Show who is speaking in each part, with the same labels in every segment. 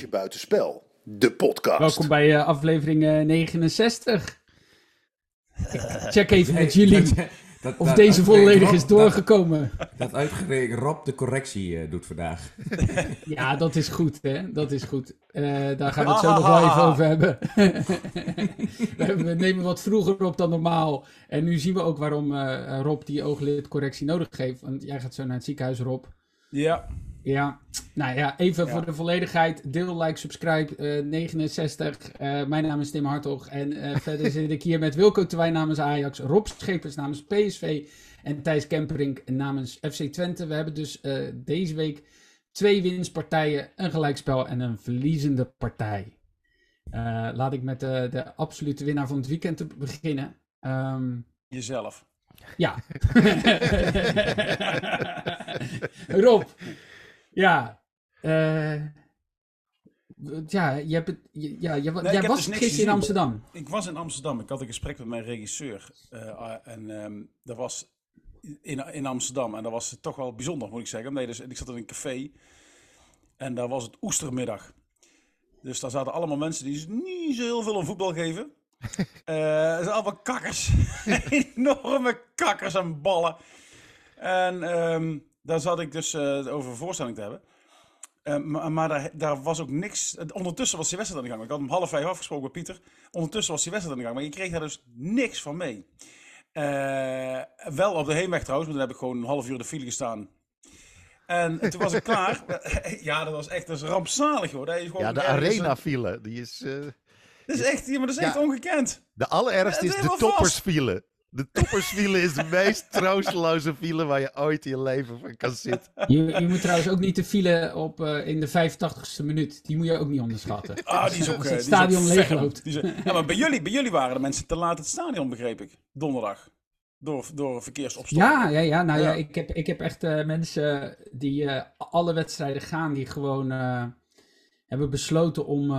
Speaker 1: Randje Buitenspel, de podcast.
Speaker 2: Welkom bij uh, aflevering uh, 69. Ik check even met jullie dat, of dat, deze volledig Rob, is doorgekomen.
Speaker 3: Dat, dat uitgerekend Rob de correctie uh, doet vandaag.
Speaker 2: ja, dat is goed, hè? Dat is goed. Uh, daar gaan we het zo nog wel even over hebben. we nemen wat vroeger op dan normaal. En nu zien we ook waarom uh, Rob die ooglidcorrectie nodig heeft. Want jij gaat zo naar het ziekenhuis, Rob.
Speaker 4: Ja.
Speaker 2: Ja, nou ja, even ja. voor de volledigheid. Deel, like, subscribe. Uh, 69. Uh, mijn naam is Tim Hartog. En uh, verder zit ik hier met Wilco Terwijn namens Ajax. Rob Schepers namens PSV. En Thijs Kemperink namens FC Twente. We hebben dus deze week twee winstpartijen, een gelijkspel en een verliezende partij. laat ik met de, de absolute winnaar van het weekend beginnen. Um,
Speaker 4: Jezelf.
Speaker 2: Ja. Rob. Ja. Uh, ja, je hebt het, ja, je, nee, jij was dus gisteren in Amsterdam.
Speaker 4: Ik was in Amsterdam. Ik had een gesprek met mijn regisseur. Uh, en um, dat was in, in Amsterdam. En dat was toch wel bijzonder, moet ik zeggen. Nee, dus, ik zat in een café. En daar was het oestermiddag. Dus daar zaten allemaal mensen die niet zo heel veel om voetbal geven. uh, zijn allemaal kakkers. Enorme kakkers en ballen. En um, daar zat ik dus uh, over een voorstelling te hebben. Uh, maar, maar daar, daar, was ook niks. Ondertussen was die wedstrijd aan de gang. Ik had om half vijf afgesproken met Pieter. Ondertussen was die wedstrijd aan de gang. Maar je kreeg daar dus niks van mee. Uh, wel op de heenweg trouwens. Maar dan heb ik gewoon een half uur de file gestaan. En, en toen was ik klaar. ja, dat was echt dat is rampzalig hoor. Dat is
Speaker 1: ja, de arena-file. Die is...
Speaker 4: Dat is echt, ja, maar dat is echt ongekend.
Speaker 1: De allerergste is de toppersfile. De toppersfile is de meest troosteloze file waar je ooit in je leven van kan zitten.
Speaker 2: Je, je moet trouwens ook niet de file op uh, in de 85ste minuut. Die moet je ook niet onderschatten.
Speaker 4: Ah, die is ook...
Speaker 2: Als
Speaker 4: het
Speaker 2: uh, stadion leegloopt.
Speaker 4: Ja, maar bij jullie, bij jullie waren de mensen te laat het stadion, begreep ik. Donderdag. Door, door verkeersopstopping.
Speaker 2: Ja, ja, ja. Nou ja, ja ik, heb, ik heb echt uh, mensen die uh, alle wedstrijden gaan, die gewoon uh, hebben besloten om,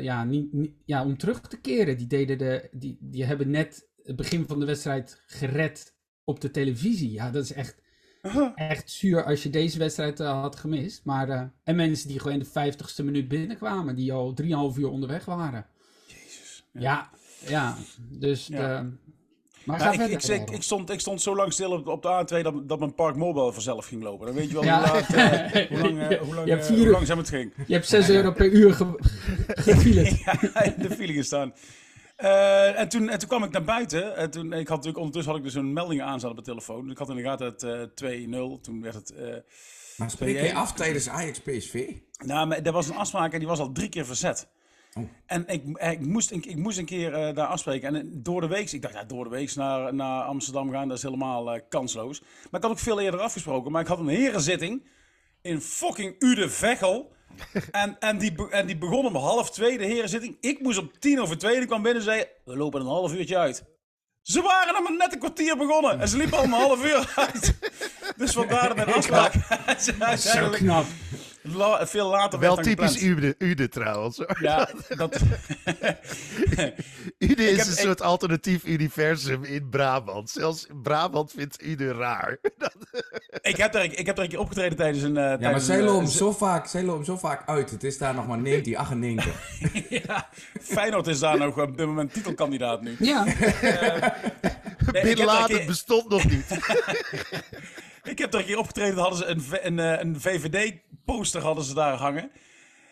Speaker 2: ja, niet, niet, ja, om terug te keren. Die, deden de, die, die hebben net het begin van de wedstrijd gered op de televisie. Ja, dat is echt, echt zuur als je deze wedstrijd uh, had gemist. Maar, uh, en mensen die gewoon in de vijftigste minuut binnenkwamen, die al drieënhalf uur onderweg waren.
Speaker 4: Jezus.
Speaker 2: Ja, ja, ja dus... Ja. De,
Speaker 4: maar ja, ik, ik, ik, ik, stond, ik stond zo lang stil op, op de A2 dat, dat mijn Park Mobile vanzelf ging lopen. Dan weet je wel ja. hoe, laat, uh, hoe, lang, uh, hoe, lang, uh, hoe langzaam het ging.
Speaker 2: Je hebt 6 euro per uur ge gefilet.
Speaker 4: ja, in de file gestaan. Uh, en, toen, en toen kwam ik naar buiten. En toen, ik had natuurlijk, ondertussen had ik dus een melding aanstaan op mijn telefoon. Ik had in de gaten het uh, 2-0. Toen werd het. Uh,
Speaker 3: maar spreek je af tijdens Ajax PSV?
Speaker 4: Nou, maar er was een afspraak en die was al drie keer verzet. Oh. En ik, ik, moest, ik, ik moest een keer uh, daar afspreken. En door de week, ik dacht, ja, door de week naar, naar Amsterdam gaan, dat is helemaal uh, kansloos. Maar ik had ook veel eerder afgesproken. Maar ik had een herenzitting in fucking Ude Veghel en, en, die, en die begon om half twee, de herenzitting. Ik moest om tien over twee, die kwam binnen en zei... We lopen een half uurtje uit. Ze waren er maar net een kwartier begonnen. En ze liepen al een half uur uit. Dus vandaar mijn afspraak.
Speaker 2: Zo knap.
Speaker 4: La, veel later
Speaker 1: Wel typisch Ude, Ude trouwens.
Speaker 4: Ja, dat...
Speaker 1: Ude is heb, een ik... soort alternatief universum in Brabant. Zelfs Brabant vindt Ude raar.
Speaker 4: Ik, heb er, ik heb er een keer opgetreden tijdens een... Uh, ja,
Speaker 3: tijdens maar zij lopen, uh, zo vaak, zij lopen zo vaak uit. Het is daar nog maar 1998.
Speaker 4: ja, Feyenoord is daar nog op dit moment titelkandidaat nu.
Speaker 2: Ja. Uh,
Speaker 1: nee, keer... bestond nog niet.
Speaker 4: Ik heb er een keer opgetreden, hadden ze een, een, een VVD-poster hadden ze daar hangen.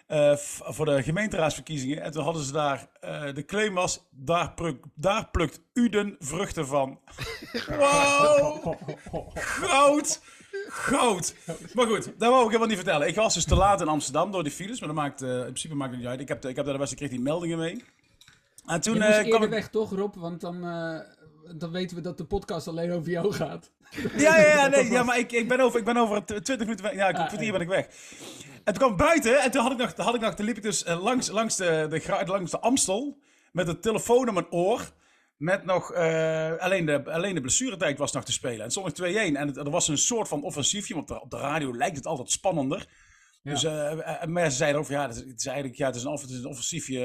Speaker 4: Uh, voor de gemeenteraadsverkiezingen. En toen hadden ze daar, uh, de claim was, daar, pluk, daar plukt Uden vruchten van. Wow! Goud! Goud! Maar goed, dat wou ik helemaal niet vertellen. Ik was dus te laat in Amsterdam door die files, maar dat maakt, uh, in principe maakt het niet uit. Ik heb, ik heb daar de beste kreeg die meldingen mee.
Speaker 2: En toen, Je kwam ik... weg toch, Rob? Want dan, dan weten we dat de podcast alleen over jou gaat.
Speaker 4: Ja, ja, ja, nee, ja maar ik, ik ben over, ik ben over 20 minuten weg. Ja, een ah, kwartier ben ik weg. En toen kwam buiten en toen had ik nog, had ik nog, liep ik dus eh, langs, langs, de, de, langs de Amstel met de telefoon in mijn oor. Met nog, uh, alleen, de, alleen de blessuretijd was nog te spelen. En stond nog 2-1. En het, er was een soort van offensiefje, want op de radio lijkt het altijd spannender. Dus mensen zeiden over, ja, het is eigenlijk ja, het is een, het is een offensiefje,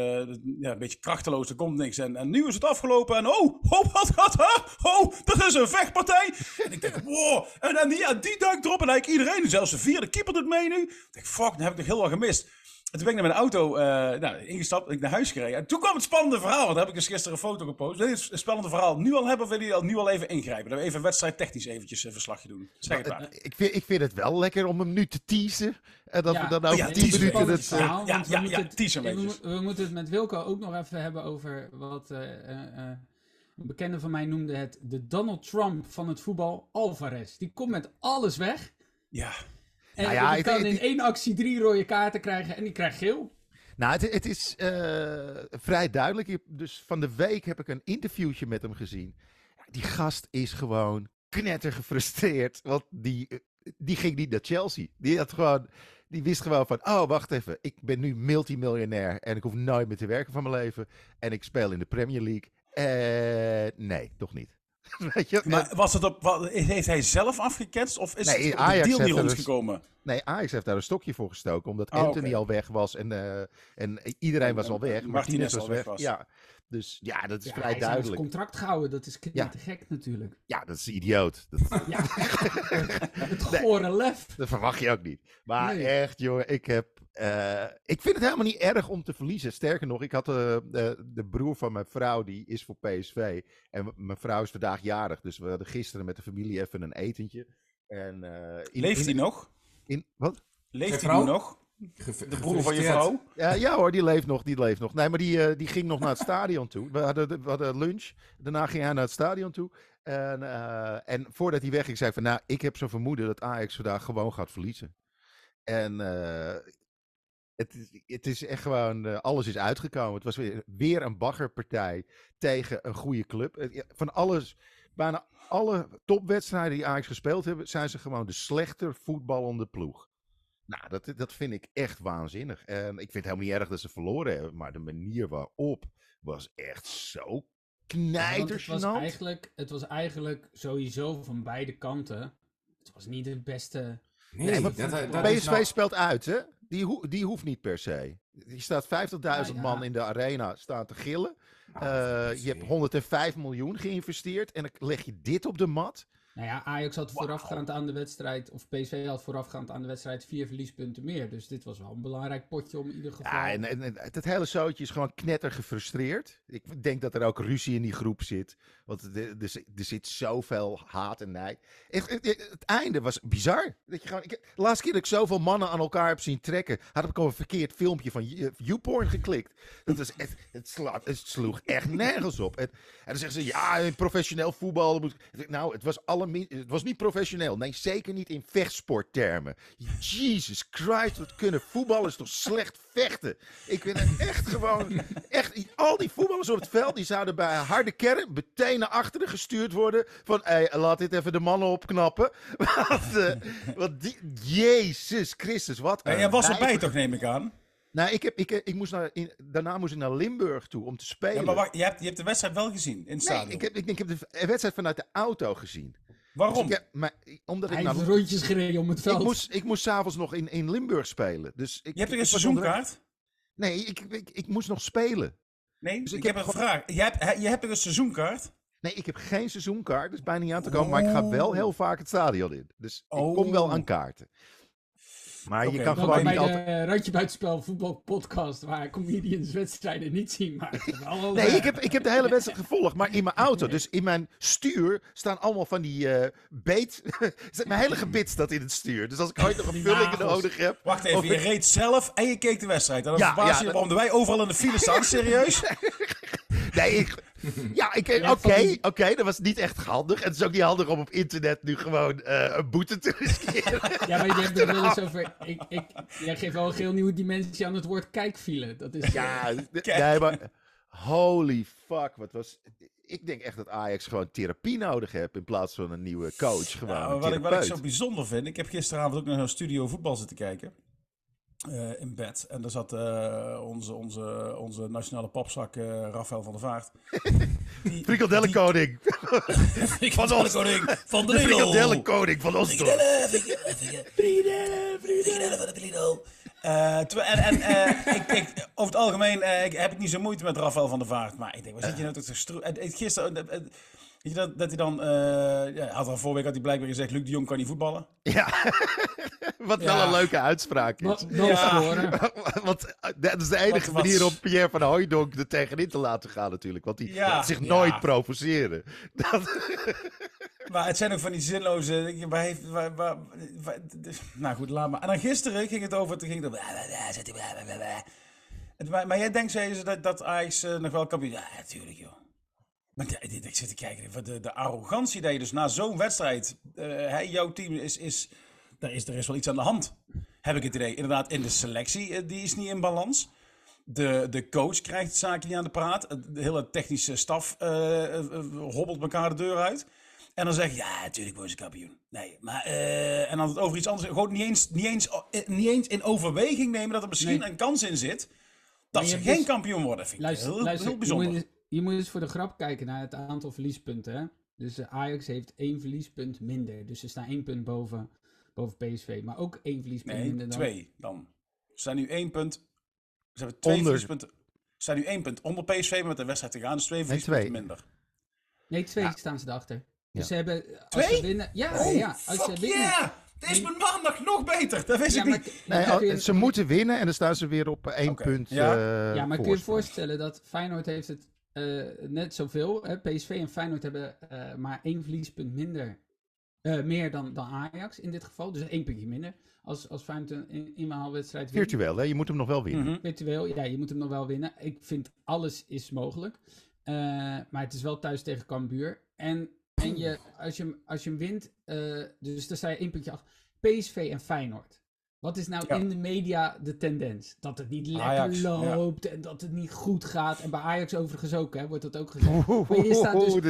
Speaker 4: ja, een beetje krachteloos, er komt niks. En, en nu is het afgelopen en oh, oh, wat gaat er? Oh, dat is een vechtpartij. En ik denk, wow. En, en die, ja, die duikt erop en eigenlijk iedereen, zelfs de vierde keeper doet mee nu. Ik denk, fuck, dan heb ik nog heel wat gemist. En toen ben ik naar mijn auto uh, nou, ingestapt, ik naar huis gereden. En toen kwam het spannende verhaal, want daar heb ik dus gisteren een foto gepost. Wil je het spannende verhaal nu al hebben of wil je al nu al even ingrijpen? Dat we even wedstrijd technisch eventjes een verslagje doen. Zeg het maar.
Speaker 1: Ik vind, ik vind het wel lekker om hem nu te teasen. En dat we dan over
Speaker 4: ja,
Speaker 1: 10 minuten het...
Speaker 2: Verhaal,
Speaker 4: ja, ja, ja,
Speaker 2: het,
Speaker 4: teaser
Speaker 2: we, we, moeten het met Wilco ook nog even hebben over wat... Uh, een bekende van mij noemde het de Donald Trump van het voetbal, Alvarez. Die komt met alles weg.
Speaker 4: Ja.
Speaker 2: En nou ja, die kan in één actie drie rode kaarten krijgen en die krijgt geel.
Speaker 1: Nou, het, het is uh, vrij duidelijk. Dus van de week heb ik een interviewtje met hem gezien. Die gast is gewoon knetter gefrustreerd. Want die, die ging niet naar Chelsea. Die had gewoon. Die wist gewoon van, oh wacht even, ik ben nu multimiljonair en ik hoef nooit meer te werken van mijn leven. En ik speel in de Premier League. Uh, nee, toch niet.
Speaker 4: Weet je? Maar was het op, heeft hij zelf afgeketst of is nee, het Ajax de deal niet rondgekomen?
Speaker 1: Dus, nee, Ajax heeft daar een stokje voor gestoken, omdat oh, Anthony okay. al weg was en, uh, en iedereen was al weg. Martinez was weg. Was. Ja, dus ja, dat is
Speaker 2: ja,
Speaker 1: vrij duidelijk.
Speaker 2: Hij contract gehouden, dat is ja. te gek natuurlijk.
Speaker 1: Ja, dat is idioot. Dat,
Speaker 2: ja, het gore lef.
Speaker 1: Dat verwacht je ook niet. Maar nee. echt, jongen, ik heb uh, ik vind het helemaal niet erg om te verliezen. Sterker nog, ik had uh, de, de, broer van mijn vrouw, die is voor PSV. En mijn vrouw is vandaag jarig. Dus we hadden gisteren met de familie even een etentje. En, uh,
Speaker 4: in, Leeft hij nog?
Speaker 1: In, wat?
Speaker 4: Leeft hij nog? De broer van je vrouw?
Speaker 1: Ja, ja hoor, die leeft nog, die leeft nog. Nee, maar die, die ging nog naar het stadion toe. We hadden, we hadden lunch. Daarna ging hij naar het stadion toe. En, en voordat hij wegging, zei ik van... Nou, ik heb zo'n vermoeden dat Ajax vandaag gewoon gaat verliezen. En het is, het is echt gewoon, uh, alles is uitgekomen. Het was weer, weer een baggerpartij tegen een goede club. Van alles, bijna alle topwedstrijden die Ajax gespeeld hebben, zijn ze gewoon de slechter voetballende ploeg. Nou, dat, dat vind ik echt waanzinnig. En ik vind het helemaal niet erg dat ze verloren hebben, maar de manier waarop was echt zo.
Speaker 2: Ja, het, was eigenlijk, het was eigenlijk sowieso van beide kanten. Het was niet de beste...
Speaker 1: Nee, nee maar dat, dat PSV nou... speelt uit, hè? Die, ho die hoeft niet per se. Die staat 50.000 man in de arena staan te gillen. Nou, uh, je hebt 105 miljoen geïnvesteerd en dan leg je dit op de mat.
Speaker 2: Nou ja, Ajax had voorafgaand aan de wedstrijd, of PSV had voorafgaand aan de wedstrijd vier verliespunten meer. Dus dit was wel een belangrijk potje om in ieder geval...
Speaker 1: Ja, en, en, en het hele zootje is gewoon knetter gefrustreerd. Ik denk dat er ook ruzie in die groep zit. Want er, er, er zit zoveel haat en nijd. Het, het, het, einde was bizar. Dat je gewoon, ik, de laatste keer dat ik zoveel mannen aan elkaar heb zien trekken, had ik al een verkeerd filmpje van YouPorn geklikt. Dat echt, het, slaat, het sloeg echt nergens op. En, en dan zeggen ze, ja, in professioneel voetbal moet... Nou, het was, alle, het was niet professioneel. Nee, zeker niet in vechtsporttermen. Jesus Christ, wat kunnen voetballers toch slecht vechten. Ik vind het echt gewoon... Echt, al die voetballers op het veld, die zouden bij een harde kern meteen naar achteren gestuurd worden. Van, hey, laat dit even de mannen opknappen. Want, uh, want die, Jezus Christus, wat
Speaker 4: En jij was erbij toch, neem ik aan?
Speaker 1: Nou, ik heb, ik, ik moest naar, in, daarna moest ik naar Limburg toe om te spelen. Ja,
Speaker 4: maar wacht, je, hebt, je hebt de wedstrijd wel gezien in het stadion?
Speaker 1: Nee, ik heb, ik, ik heb de wedstrijd vanuit de auto gezien.
Speaker 4: Waarom?
Speaker 1: Dus ik, maar, omdat
Speaker 2: Hij
Speaker 1: ik
Speaker 2: heeft rondjes gereden om het veld.
Speaker 1: Ik moest, ik moest s'avonds nog in, in Limburg spelen. Dus ik,
Speaker 4: je hebt toch een seizoenkaart?
Speaker 1: Nee, ik, ik, ik, moest nog spelen.
Speaker 4: Nee, dus ik, heb, een vraag. Je hebt, je hebt een seizoenkaart?
Speaker 1: Nee, ik heb geen seizoenkaart, dus bijna niet aan te komen. Maar ik ga wel heel vaak het stadion in. Dus ik kom wel aan oh. kaarten. Maar okay. je kan gewoon niet altijd...
Speaker 2: de Randje Buitenspel voetbalpodcast, waar comedians wedstrijden niet zien. Maar wel,
Speaker 1: nee, ik heb, ik heb de hele wedstrijd gevolgd, maar in mijn auto. Dus in mijn stuur staan allemaal van die uh, beet... mijn hele gebit staat in het stuur. Dus als ik ooit nog een vulling nodig heb...
Speaker 4: Wacht even, je reed zelf en je keek de wedstrijd. En dan ja, verbaas je waarom wij overal in de file staan. Serieus?
Speaker 1: nee, ik... Ja, oké, oké, dat was niet echt handig. En het is ook niet handig om op internet nu gewoon uh, een boete te riskeren.
Speaker 2: Ja, maar je hebt er wel eens over... Ik, ik, jij geeft wel een heel nieuwe dimensie aan het woord kijkfile. Dat is...
Speaker 1: Ja, nee, maar... Holy fuck, wat was... Ik denk echt dat Ajax gewoon therapie nodig heeft in plaats van een nieuwe coach. Gewoon
Speaker 4: nou, wat, ik, wat ik zo bijzonder vind, ik heb gisteravond ook naar een studio voetbal zitten kijken. Uh, in bed. En daar zat uh, onze, onze, onze nationale popzak uh, Rafael van der Vaart.
Speaker 1: Frikandellenkoning.
Speaker 4: Frikandellenkoning van de Lidl.
Speaker 1: Frikandellenkoning van ons. Frikandellen
Speaker 4: van de Lidl. en en ik, ik, over het algemeen ik, heb ik niet zo moeite met Rafael van der Vaart. Maar ik denk, waar zit je nou toch te Gisteren... Weet je dat, dat hij dan... Uh, ja, had al vorige week had hij blijkbaar gezegd... Luc de Jong kan niet voetballen.
Speaker 1: Ja. Wat wel een leuke uitspraak is.
Speaker 4: Ja.
Speaker 2: scoren.
Speaker 1: Want eh, dat is de enige
Speaker 4: Wat-
Speaker 1: manier om Pierre van Hooijdonk er tegenin te laten gaan natuurlijk. Want die
Speaker 4: Ja,
Speaker 1: laat zich
Speaker 4: ja.
Speaker 1: nooit provoceren. Dat,
Speaker 4: Maar het zijn ook van die zinloze. Waar heeft, waar, waar, waar- nou goed, laat maar. En dan gisteren ging het over. Toen ging het over. Maar, maar jij denkt, zei ze, dat, dat Ajax eh, nog wel kampioen. Ja, natuurlijk, joh. Maar ik zit te kijken. wat De, de arrogantie dat je dus na zo'n wedstrijd. eh, hij, jouw team is. is er, is er is wel iets aan de hand. Heb ik het idee. Inderdaad, in de selectie. eh, die is niet in balans. De, de coach krijgt zaken niet aan de praat. De hele technische staf eh, eh, hobbelt elkaar de deur uit. En dan zeg je, ja, natuurlijk worden ze kampioen. Nee, maar... en dan het over iets anders... Gewoon niet eens, niet, eens, niet eens in overweging nemen dat er misschien
Speaker 2: Nee.
Speaker 4: een kans in zit... Dat ze geen
Speaker 2: dus-
Speaker 4: kampioen worden. Vind ik
Speaker 2: Luister,
Speaker 4: heel,
Speaker 2: luister
Speaker 4: heel
Speaker 2: je,
Speaker 4: bijzonder.
Speaker 2: moet, eens- je moet eens voor de grap kijken naar het aantal verliespunten. Hè? Dus Ajax heeft één verliespunt minder. Dus ze staan één punt boven, boven PSV. Maar ook één verliespunt
Speaker 4: Nee,
Speaker 2: minder dan...
Speaker 4: twee dan. Ze staan nu één punt... Ze hebben twee
Speaker 1: Onder.
Speaker 4: verliespunten. Ze staan nu één punt onder PSV, maar met de wedstrijd te gaan. Dus twee verliespunten
Speaker 1: twee.
Speaker 4: minder.
Speaker 2: Nee, twee
Speaker 1: Ja.
Speaker 2: staan ze erachter.
Speaker 1: Ja.
Speaker 2: Dus ze hebben... Als
Speaker 4: Twee?
Speaker 2: Ze winnen, ja,
Speaker 4: Oh,
Speaker 2: ja. Als
Speaker 4: fuck
Speaker 2: ze winnen...
Speaker 4: yeah! Het is mijn maandag nog beter. Dat wist
Speaker 2: Ja,
Speaker 4: ik niet.
Speaker 2: maar
Speaker 1: nee,
Speaker 2: kun je-
Speaker 1: oh, ze moeten winnen en dan staan ze weer op één
Speaker 4: Oké,
Speaker 1: punt.
Speaker 4: ja.
Speaker 1: eh,
Speaker 2: Ja, maar kun je je voorstellen dat Feyenoord heeft het eh, net zoveel. Hè? PSV en Feyenoord hebben eh, maar één verliespunt minder. Eh, meer dan, dan Ajax in dit geval. Dus één puntje minder. Als, als Feyenoord een in- inhaalwedstrijd wint.
Speaker 1: Virtueel, hè? je moet hem nog wel winnen.
Speaker 4: Mhm.
Speaker 2: Virtueel, ja, je moet hem nog wel winnen. Ik vind alles is mogelijk. Eh, maar het is wel thuis tegen Cambuur. En, en je, als, je, hem- als je hem wint, eh, dus dan sta je één puntje achter. PSV en Feyenoord. Wat is nou
Speaker 4: Ja.
Speaker 2: in de media de tendens? Dat het niet lekker
Speaker 4: Ajax, ja.
Speaker 2: loopt en dat het niet goed gaat. En bij Ajax overigens ook, hè, wordt dat ook gezegd.
Speaker 1: Oeh,
Speaker 2: Maar je staat dus-
Speaker 1: dit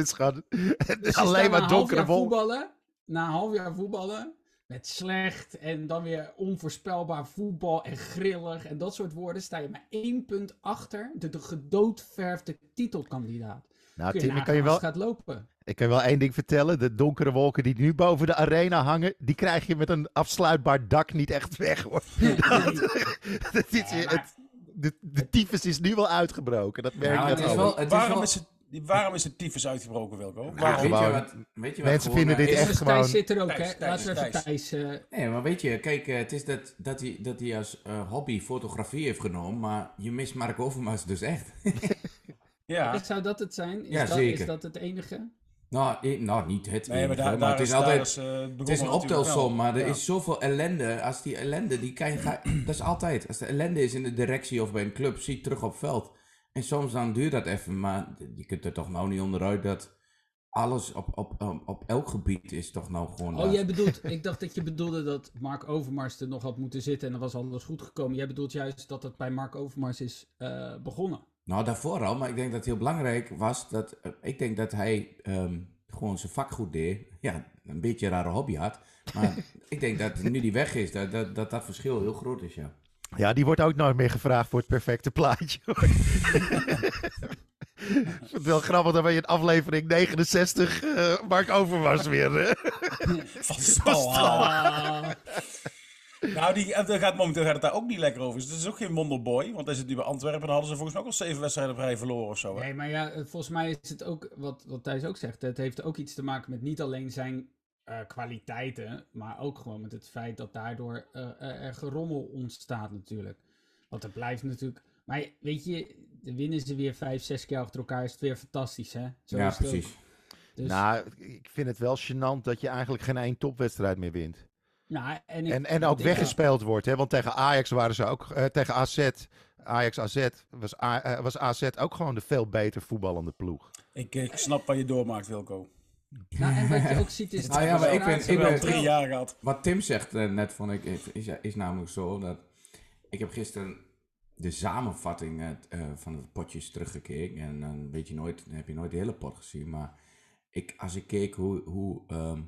Speaker 2: Dus je
Speaker 1: alleen maar donkere
Speaker 2: voetballen, na een half jaar voetballen, met slecht en dan weer onvoorspelbaar voetbal en grillig en dat soort woorden, sta je maar één punt achter de, de gedoodverfde titelkandidaat.
Speaker 1: Nou, Tim, ik kan je, wel,
Speaker 2: het gaat lopen.
Speaker 1: ik kan wel één ding vertellen. De donkere wolken die nu boven de arena hangen, die krijg je met een afsluitbaar dak niet echt weg, hoor. Dat is-
Speaker 2: Ja, maar-
Speaker 1: het, de, de tyfus is nu wel uitgebroken, dat merk
Speaker 3: Ja,
Speaker 1: je
Speaker 3: wel...
Speaker 4: Waarom,
Speaker 3: wel
Speaker 4: is het, waarom is de tyfus uitgebroken, Wilco?
Speaker 3: Ja,
Speaker 4: Waarom?
Speaker 3: weet, je wat, weet je wat
Speaker 1: Mensen
Speaker 3: gewoon,
Speaker 1: vinden dit echt gewoon-
Speaker 2: Thijs zit er ook,
Speaker 4: Thijs,
Speaker 2: hè?
Speaker 4: Thijs,
Speaker 2: Laten we even
Speaker 4: Thijs.
Speaker 2: Thijs... eh,
Speaker 3: Nee, maar weet je, kijk, eh, het is dat, dat, hij, dat hij als eh, hobby fotografie heeft genomen, maar je mist Mark Overmars dus echt.
Speaker 4: Ja,
Speaker 2: Zou dat het zijn? Is,
Speaker 3: Ja,
Speaker 2: dat,
Speaker 3: zeker.
Speaker 2: is dat het enige?
Speaker 3: nou, nou, niet het
Speaker 4: nee, maar
Speaker 3: enige,
Speaker 4: daar,
Speaker 3: maar
Speaker 4: daar
Speaker 3: het is
Speaker 4: is,
Speaker 3: altijd...
Speaker 4: is,
Speaker 3: Het is een optelsom, maar er
Speaker 4: Ja.
Speaker 3: is zoveel ellende. Als die ellende, die kan je, ga- dat is altijd. Als de ellende is in de directie of bij een club, zie je terug op veld. En soms dan duurt dat even, maar je kunt er toch nou niet onderuit dat alles op, op, op, op elk gebied is toch nou gewoon...
Speaker 2: Oh,
Speaker 3: dat.
Speaker 2: jij bedoelt, ik dacht dat je bedoelde dat Mark Overmars er nog had moeten zitten en dan was alles goed gekomen. Jij bedoelt juist dat het bij Mark Overmars is eh, begonnen.
Speaker 3: Nou, daarvoor al, maar ik denk dat het heel belangrijk was dat... eh, ik denk dat hij ehm, gewoon zijn vak goed deed. Ja, een beetje een rare hobby had. Maar ik denk dat nu die weg is, dat dat, dat, dat verschil heel groot is, ja.
Speaker 1: Ja, die wordt ook nooit meer gevraagd voor het perfecte plaatje. hoor. Ik vind het wel grappig dat wij in aflevering 69 eh Mark Overmars weer. eh,
Speaker 4: Van Nou, die, daar gaat, momenteel gaat het daar ook niet lekker over. Dus het is ook geen wonderboy. Want hij zit nu bij Antwerpen. En dan hadden ze volgens mij ook al zeven wedstrijden op rij verloren of zo. hè?
Speaker 2: nee, maar ja, eh, volgens mij is het ook, wat, wat Thijs ook zegt, het heeft ook iets te maken met niet alleen zijn eh, kwaliteiten, maar ook gewoon met het feit dat daardoor eh, eh, er gerommel ontstaat natuurlijk. Want er blijft natuurlijk, maar weet je, dan winnen ze weer vijf, zes keer achter elkaar, is het weer fantastisch, hè? Zo
Speaker 3: ja,
Speaker 2: is het ook.
Speaker 3: precies.
Speaker 2: Dus,
Speaker 1: Nou, ik vind het wel gênant dat je eigenlijk geen één topwedstrijd meer wint.
Speaker 2: nou, en, ik-
Speaker 1: En, ook weggespeeld wordt. Hè? Want tegen Ajax waren ze ook. eh, tegen AZ. Ajax AZ was, A- was AZ ook gewoon de veel beter voetballende ploeg.
Speaker 4: Ik, ik snap wat je doormaakt, Wilco.
Speaker 2: Nou, en wat je ook ziet is...
Speaker 3: Nou ja, maar ik ben- ik
Speaker 4: drie jaar gehad.
Speaker 3: Wat Tim zegt eh, net, vond ik, is, is, is namelijk zo dat... Ik heb gisteren de samenvatting eh, eh, van het potjes teruggekeken. En dan weet je nooit, dan heb je nooit de hele pot gezien. Maar ik, als ik keek hoe, hoe ehm,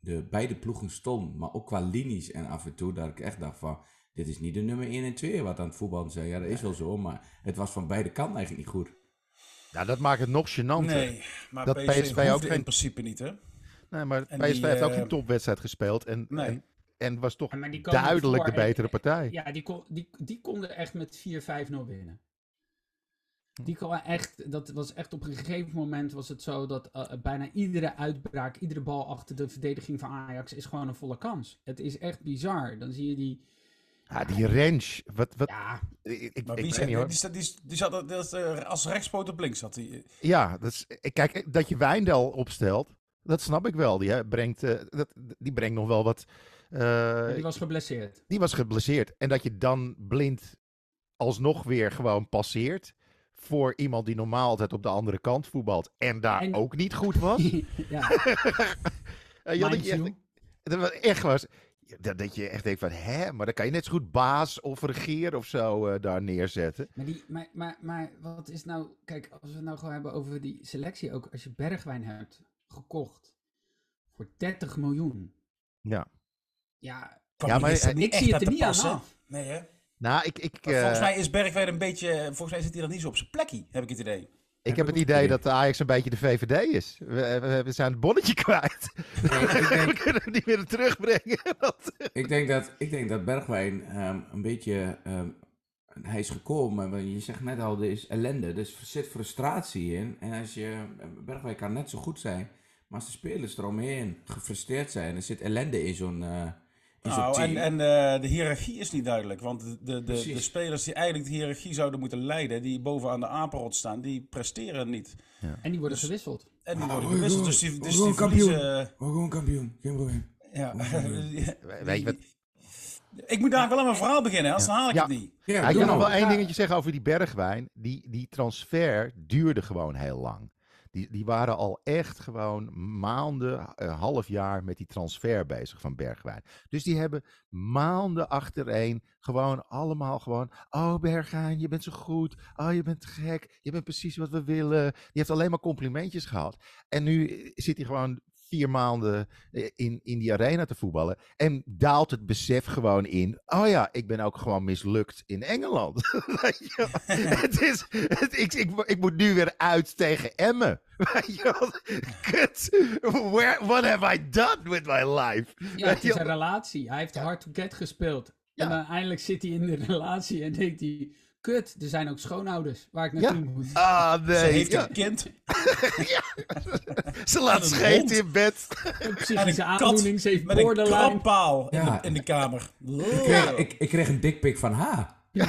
Speaker 3: de beide ploegen stonden, maar ook qua linies en af en toe, dat ik echt dacht van... Dit is niet de nummer 1 en 2 wat aan het voetballen zijn. Ja, dat is wel zo, maar het was van beide kanten eigenlijk niet goed.
Speaker 1: Nou, dat maakt het nog gênanter.
Speaker 4: Nee, maar
Speaker 1: Dat
Speaker 4: PSV,
Speaker 1: PSV ook
Speaker 4: in
Speaker 1: geen-
Speaker 4: principe niet, hè?
Speaker 1: Nee, maar
Speaker 4: En
Speaker 1: PSV
Speaker 4: die,
Speaker 1: heeft ook
Speaker 4: eh,
Speaker 1: geen topwedstrijd gespeeld. En,
Speaker 4: Nee.
Speaker 1: en, en was toch duidelijk
Speaker 2: voor
Speaker 1: de betere partij.
Speaker 2: Ja, die, kon, die, die konden echt met 4-5-0 winnen. Die kwam echt, dat was echt op een gegeven moment was het zo dat uh, bijna iedere uitbraak, iedere bal achter de verdediging van Ajax is gewoon een volle kans. Het is echt bizar. Dan zie je die.
Speaker 1: Ja, die range. Wat, wat,
Speaker 2: Ja,
Speaker 1: ik, ik,
Speaker 4: Maar
Speaker 1: ik
Speaker 4: wie
Speaker 1: niet, hoor.
Speaker 4: die, die, die, die zat dat als rechtspoot op links zat hij.
Speaker 1: Ja, dat is, ik- kijk, dat je Wijndal opstelt, dat snap ik wel. Die, hè, brengt, eh, dat, die brengt nog wel wat. eh,
Speaker 2: die was geblesseerd.
Speaker 1: die was geblesseerd. En dat je dan blind alsnog weer gewoon passeert. Voor iemand die normaal altijd op de andere kant voetbalt. En daar
Speaker 2: En-
Speaker 1: ook niet goed was.
Speaker 2: ja,
Speaker 1: Eh, was echt was. Dat, dat je echt denkt van, hè, maar dan kan je net zo goed baas of regeer of zo eh, daar neerzetten.
Speaker 2: maar, die, maar, maar, maar wat is nou, kijk, als we het nou gewoon hebben over die selectie ook, als je Bergwijn hebt gekocht voor 30 miljoen.
Speaker 1: Ja.
Speaker 2: Ja,
Speaker 1: Ja, maar,
Speaker 4: is dat niet
Speaker 2: ik zie het
Speaker 4: aan
Speaker 2: er niet aan
Speaker 4: passen.
Speaker 2: af.
Speaker 4: Nee, hè?
Speaker 1: Nou, ik, ik,
Speaker 4: volgens
Speaker 1: eh,
Speaker 4: mij is Bergwijn een beetje. Volgens mij zit hij dan niet zo op zijn plekje, heb ik het idee.
Speaker 1: Ik heb het idee dat de Ajax een beetje de VVD is. We, we, we zijn het bonnetje kwijt.
Speaker 3: Nee, ik,
Speaker 1: we
Speaker 3: denk,
Speaker 1: kunnen het niet meer terugbrengen. Dat-
Speaker 3: ik, denk dat, ik denk dat Bergwijn ehm, een beetje. ehm, hij is gekomen, maar je zegt net al, er is ellende. Dus er zit frustratie in. En als je. Bergwijn kan net zo goed zijn. Maar als de spelers eromheen gefrustreerd zijn, er zit ellende in zo'n. eh in zo'n
Speaker 4: Nou,
Speaker 3: team.
Speaker 4: en, en eh, de hiërarchie is niet duidelijk. Want de, de, de, spelers die eigenlijk de hiërarchie zouden moeten leiden, die bovenaan de apenrot staan, die presteren niet.
Speaker 2: en die worden
Speaker 4: Dus-
Speaker 2: gewisseld.
Speaker 4: En die
Speaker 3: Ah,
Speaker 4: worden gewisseld, dus die, dus
Speaker 3: Gewoon
Speaker 4: die
Speaker 3: kampioen.
Speaker 4: verliezen.
Speaker 3: Maar gewoon kampioen, geen probleem.
Speaker 4: Ja.
Speaker 1: Weet je wat?
Speaker 4: Ik moet daar wel aan mijn verhaal beginnen, anders haal ik
Speaker 1: Ja.
Speaker 4: het niet.
Speaker 3: Ja,
Speaker 1: Ja, ik wil nog
Speaker 3: nou.
Speaker 1: wel één dingetje zeggen over die Bergwijn. Die, die transfer duurde gewoon heel lang. Die, die waren al echt gewoon maanden, een half jaar met die transfer bezig van Bergwijn. Dus die hebben maanden achtereen gewoon allemaal gewoon... Oh Bergwijn, je bent zo goed. Oh, je bent gek. Je bent precies wat we willen. Die heeft alleen maar complimentjes gehad. En nu zit hij gewoon vier maanden eh, in, in die arena te voetballen. En daalt het besef gewoon in. Oh ja, ik ben ook gewoon mislukt in Engeland. Het is, het, ik, ik, ik moet nu weer uit tegen Emmen. Kut. Where, what have I done with my life?
Speaker 2: Ja, het is een relatie. Hij heeft hard to get gespeeld.
Speaker 1: Ja.
Speaker 2: En uiteindelijk zit hij in de relatie en denkt hij... Kut, er zijn ook schoonouders waar ik naartoe moet.
Speaker 1: Ah,
Speaker 4: Ze
Speaker 1: nee.
Speaker 4: heeft
Speaker 1: Ja,
Speaker 4: een kind.
Speaker 1: ze laat scheten in bed.
Speaker 2: Een
Speaker 4: En
Speaker 2: psychische aandoening, ze heeft
Speaker 4: met een krampaal in,
Speaker 3: Ja.
Speaker 4: de, in de kamer.
Speaker 3: Ik kreeg, ik, ik kreeg een dikpik van haar.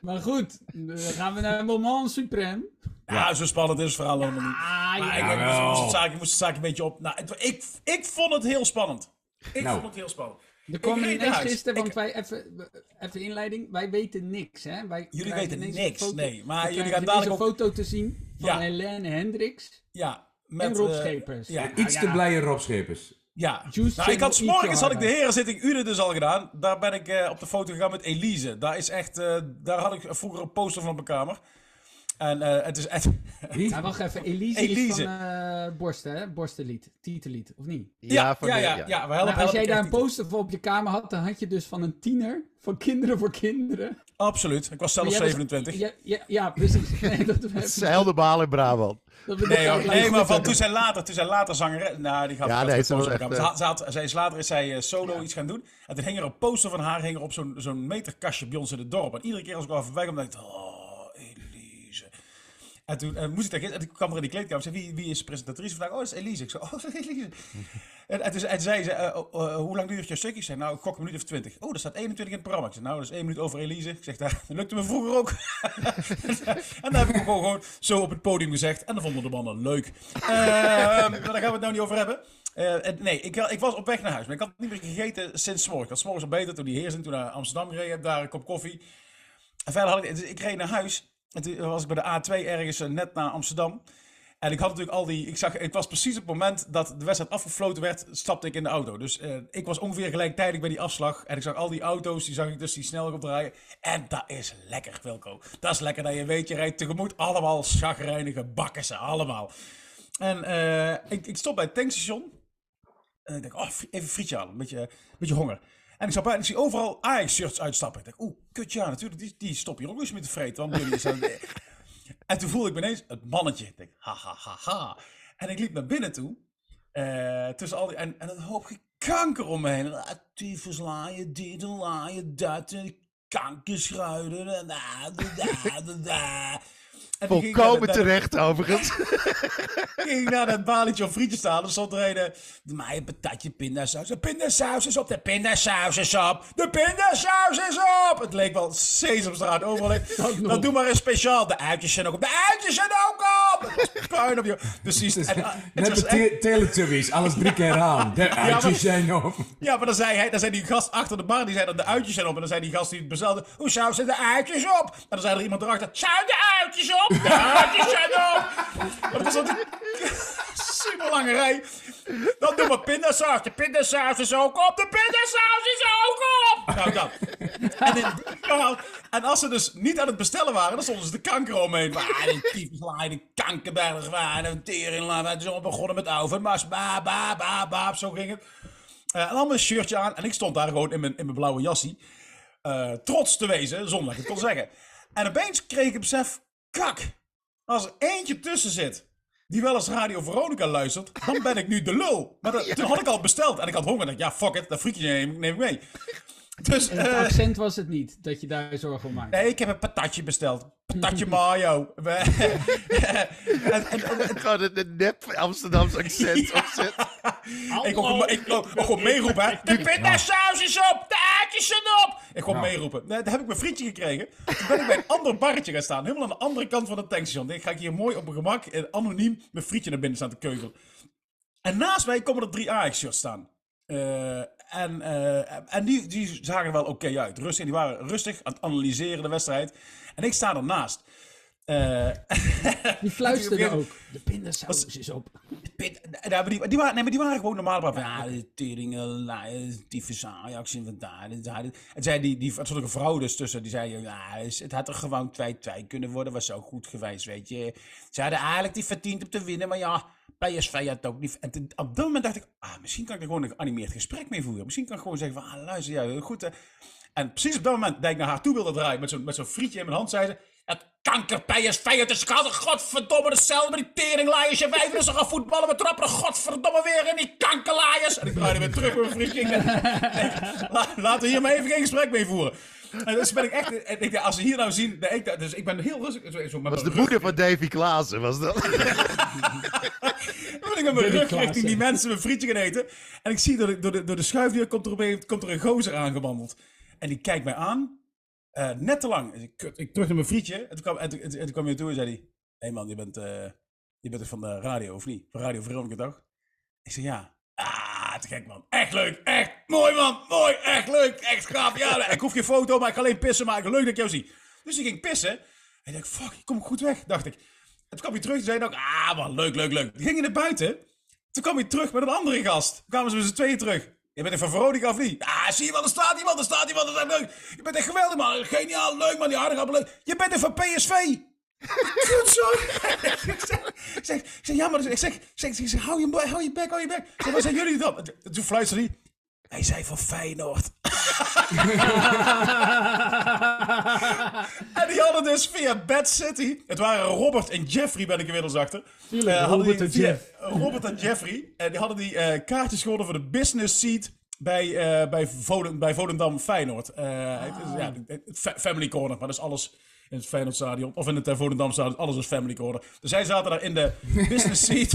Speaker 2: Maar goed, dan gaan we naar Moment Supreme.
Speaker 4: Ja, zo spannend is het verhaal helemaal niet.
Speaker 2: Ah,
Speaker 4: Maar
Speaker 2: ja.
Speaker 4: ik, ik moest, moest het zaak, ik moest het een beetje op. Nou, het- ik, ik vond het heel spannend. Ik
Speaker 3: Nou.
Speaker 4: vond het heel spannend.
Speaker 2: Er kwam ineens
Speaker 4: huis.
Speaker 2: gisteren, want
Speaker 4: Ik-
Speaker 2: wij, even, even inleiding, wij weten niks, hè? Wij
Speaker 4: Jullie weten niks,
Speaker 2: foto-
Speaker 4: nee. Maar jullie gaan dadelijk
Speaker 2: een foto te zien van
Speaker 4: Ja.
Speaker 2: Helene Hendricks
Speaker 4: Ja,
Speaker 2: en
Speaker 4: met...
Speaker 2: Rob
Speaker 4: eh,
Speaker 2: Schepers.
Speaker 4: ja,
Speaker 2: Nou
Speaker 3: Iets
Speaker 2: ja,
Speaker 3: te blije Rob Schepers.
Speaker 4: Ja, nou, ik had s'morgens had ik de herenzitting Ude dus al gedaan. Daar ben ik eh, op de foto gegaan met Elise. Daar is echt, eh, daar had ik vroeger een poster van op mijn kamer. En eh, het is echt...
Speaker 3: Wie?
Speaker 2: Ja, wacht even, Elise, is van eh Borsten, hè? Borstenlied, titellied, of niet?
Speaker 4: Ja,
Speaker 1: van
Speaker 4: ja,
Speaker 1: de-
Speaker 4: ja, ja, we helpen,
Speaker 2: als jij daar een poster voor op je kamer had, dan had je dus van een tiener, van kinderen voor kinderen.
Speaker 4: Absoluut, ik was zelf
Speaker 2: Maar jij was-
Speaker 4: 27.
Speaker 2: Ja, ja, ja precies. Nee, dat,
Speaker 1: Zeildebaal in Brabant.
Speaker 4: Nee, maar van, toen zij later, toen zij later zanger, nou die gaat
Speaker 1: Ja, nee, ze was echt,
Speaker 4: elkaar. Ze had- ze had- zij is later is zij eh, solo iets gaan doen. En toen hing er een poster van haar hing er op zo'n zo'n meterkastje bij ons in het dorp. En iedere keer als ik al voorbij kwam, dacht ik, oh. En toen eh, moest ik daar en toen kwam er in die kleedkamer en zei, wie, wie is de presentatrice vandaag? Oh, dat is Elise. Ik zei, oh, dat is Elise. En, en toen en zei ze, eh, oh, eh, hoe lang duurt je stuk? Ik zei, nou, ik gok een minuut of twintig. Oh, er staat 21 in het programma. Ik zei, nou, dat is één minuut over Elise. Ik zeg, dat lukte me vroeger ook. en dan heb ik hem gewoon, gewoon zo op het podium gezegd. En dan vonden de mannen leuk. Eh, maar daar gaan we het nou niet over hebben. En nee, ik, ik was op weg naar huis. Maar ik had niet meer gegeten sinds 's morgens. Ik had morgens al beter toen die heersing, toen naar Amsterdam heb. Daar een kop koffie. En verder had ik... Dus ik reed naar huis. En toen was ik bij de A2 ergens eh, net naar Amsterdam. En ik had natuurlijk al die... Ik zag, het was precies het moment dat de wedstrijd afgefloten werd, stapte ik in de auto. Dus eh, ik was ongeveer gelijktijdig bij die afslag. En ik zag al die auto's, die zag ik dus die snel op draaien. En dat is lekker, Wilco. Dat is lekker dat je weet, je rijdt tegemoet. Allemaal chagrijnige bakken allemaal. En eh, ik, ik stop bij het tankstation. En ik denk, oh, even frietje halen, een beetje, een beetje honger. En ik zag buiten, ik zie overal Ajax-shirts uitstappen. Ik denk, oeh, kut ja, natuurlijk, die, die stop je ook eens met te vreten. Want jullie zijn... en toen voelde ik me ineens het mannetje. Ik denk, ha, ha, ha, ha. En ik liep naar binnen toe. eh, tussen al die, en, en een hoop kanker om me heen. Ah, Tyfus laaien, dat. En kankerschruiden. Da, da, da, da, da.
Speaker 1: Volkomen
Speaker 4: naar de-
Speaker 1: terecht, overigens.
Speaker 4: ging ik naar dat balietje of frietje staan. Er stond er een, doe mij een patatje pindasaus. De pindasaus is op, de pindasaus is op. De pindasaus is op. Het leek wel Sesamstraat overal. Dan doe maar een speciaal. De uitjes zijn ook op. De uitjes zijn ook op. Puin op je. Dus en, en het
Speaker 3: Net
Speaker 4: was
Speaker 3: de te- Teletubbies, alles drie keer aan. De uitjes zijn op.
Speaker 4: ja, maar dan zei, hij, dan zei die gast achter de bar, die zei dat de uitjes zijn op. En dan zei die gast die het bestelde, hoe zou zijn de uitjes op? En dan zei er iemand erachter, zijn de uitjes op? De uitjes zijn op! Maar dat was een super lange rij. Dan doen we pindasaus. De pindasaus is ook op. De pindasaus is ook op! Nou, dat. En, die en als ze dus niet aan het bestellen waren, dan stonden ze de kanker omheen. Waar de tyfuslaai, de kankerberg, waar de tering, het is allemaal begonnen met over. Maar ba, ba, ba, ba, zo ging het. Eh, en dan mijn shirtje aan. En ik stond daar gewoon in mijn, in mijn blauwe jassie. eh, trots te wezen, zonder dat ik het kon zeggen. En opeens kreeg ik het besef, kak. Als er eentje tussen zit die wel eens Radio Veronica luistert, dan ben ik nu de lul. Maar dat, toen had ik al besteld en ik had honger. En ik dacht, ja, fuck it, dat frietje neem, neem ik mee. Dus,
Speaker 2: En het
Speaker 4: eh,
Speaker 2: accent was het niet, dat je daar zorgen om maakt.
Speaker 4: nee, ik heb een patatje besteld. Patatje mayo. En, en, en-
Speaker 1: Gewoon een, nep Amsterdamse accent opzet.
Speaker 4: Ik kon, ik, kon, ik kon meeroepen, hè. De pindasaus is op, de uitjes zijn op. Ik kon meeroepen. Nee, daar heb ik mijn frietje gekregen. Toen ben ik bij een ander barretje gaan staan. Helemaal aan de andere kant van het tankstation. Dan ga ik hier mooi op mijn gemak, eh, anoniem, mijn frietje naar binnen staan te keuvelen. En naast mij komen er drie Ajax-shirts staan. Eh, en eh, en die, die zagen er wel oké uit. Rustig, die waren rustig aan het analyseren de wedstrijd. En ik sta ernaast. Eh,
Speaker 2: Die fluisterde
Speaker 4: En toen-
Speaker 2: ook. De pindasaus is op.
Speaker 4: Ja, die, die, waren, nee, maar die waren gewoon normaal. Maar ja, de tering, eh, tyfus Ajax dit. En zei die, die, er stond ook een vrouw dus tussen. Die zei, ja, het had er gewoon 2-2 kunnen worden. Was zo goed geweest, weet je. Ze hadden eigenlijk die verdiend om te winnen. Maar ja, PSV had ook niet... En op dat moment dacht ik, ah, misschien kan ik er gewoon een geanimeerd gesprek mee voeren. Misschien kan ik gewoon zeggen van, ah, luister, ja, goed. En precies op dat moment dat ik naar haar toe wilde draaien met zo'n frietje in mijn hand, zei ze... Het kanker PSV, het is altijd godverdomme hetzelfde met die teringlaaiers. Je wijven is gaan voetballen, we trappen er godverdomme weer in die kankerlaaiers. En ik draaide weer terug met mijn frietje. Laten we hier maar even geen gesprek mee voeren. En dus ben ik echt, en ik als ze hier nou zien, nee, ik, dus ik ben heel rustig. Zo, met
Speaker 1: was de moeder van Davy Klaassen, was dat?
Speaker 4: Dan ben ik met mijn rug richting die mensen mijn frietje gaan eten. En ik zie door de, door de, door de schuifdeur komt er, op een, komt er een gozer aangewandeld. En die kijkt mij aan. eh, net te lang. Dus ik, ik terug naar mijn frietje. En toen kwam, en toen, en en toen kwam hij toe en zei hij... Hé hey man, je bent, eh, je bent van de radio, of niet? Van Radio Veronica, toch? Ik zeg ja. Ah, te gek man. Echt leuk. Echt mooi man. Mooi. Echt leuk. Echt gaaf. Ja, ik hoef geen foto, maar ik ga alleen pissen maken. Leuk dat ik jou zie. Dus ik ging pissen. En ik dacht, fuck, ik kom goed weg, dacht ik. En toen kwam hij terug en zei ook, ah man, leuk, leuk, leuk. Die gingen naar buiten. Toen kwam hij terug met een andere gast. Toen kwamen ze met z'n tweeën terug. Je bent van Veronica of niet? Ah, zie je wel, er staat iemand, er staat iemand, dat is leuk. Je bent echt geweldig man, geniaal, leuk man, die harde. Je bent er van PSV. Zo. ik, zeg, ik, zeg, ik zeg, ja, maar ik zeg, ik zeg, ik zeg, hou je, hou je bek, hou je bek. Zeg, waar zijn jullie dan? En Toen fluisterde hij, hij zei van Feyenoord. En die hadden dus via Bad City. Het waren Robert en Jeffrey, ben ik inmiddels achter.
Speaker 2: Tuurlijk,
Speaker 4: Eh,
Speaker 2: Robert
Speaker 4: die
Speaker 2: en Jeff.
Speaker 4: Robert en Jeffrey. En die hadden die eh, kaartjes gewonnen voor de business seat. Bij, eh, bij, bij Volendam Feyenoord. Het is, ja, fa- family corner, maar dat is alles in het Feyenoord stadion. Of in het eh, Volendam stadion, alles is family corner. Dus zij zaten daar in de business seat.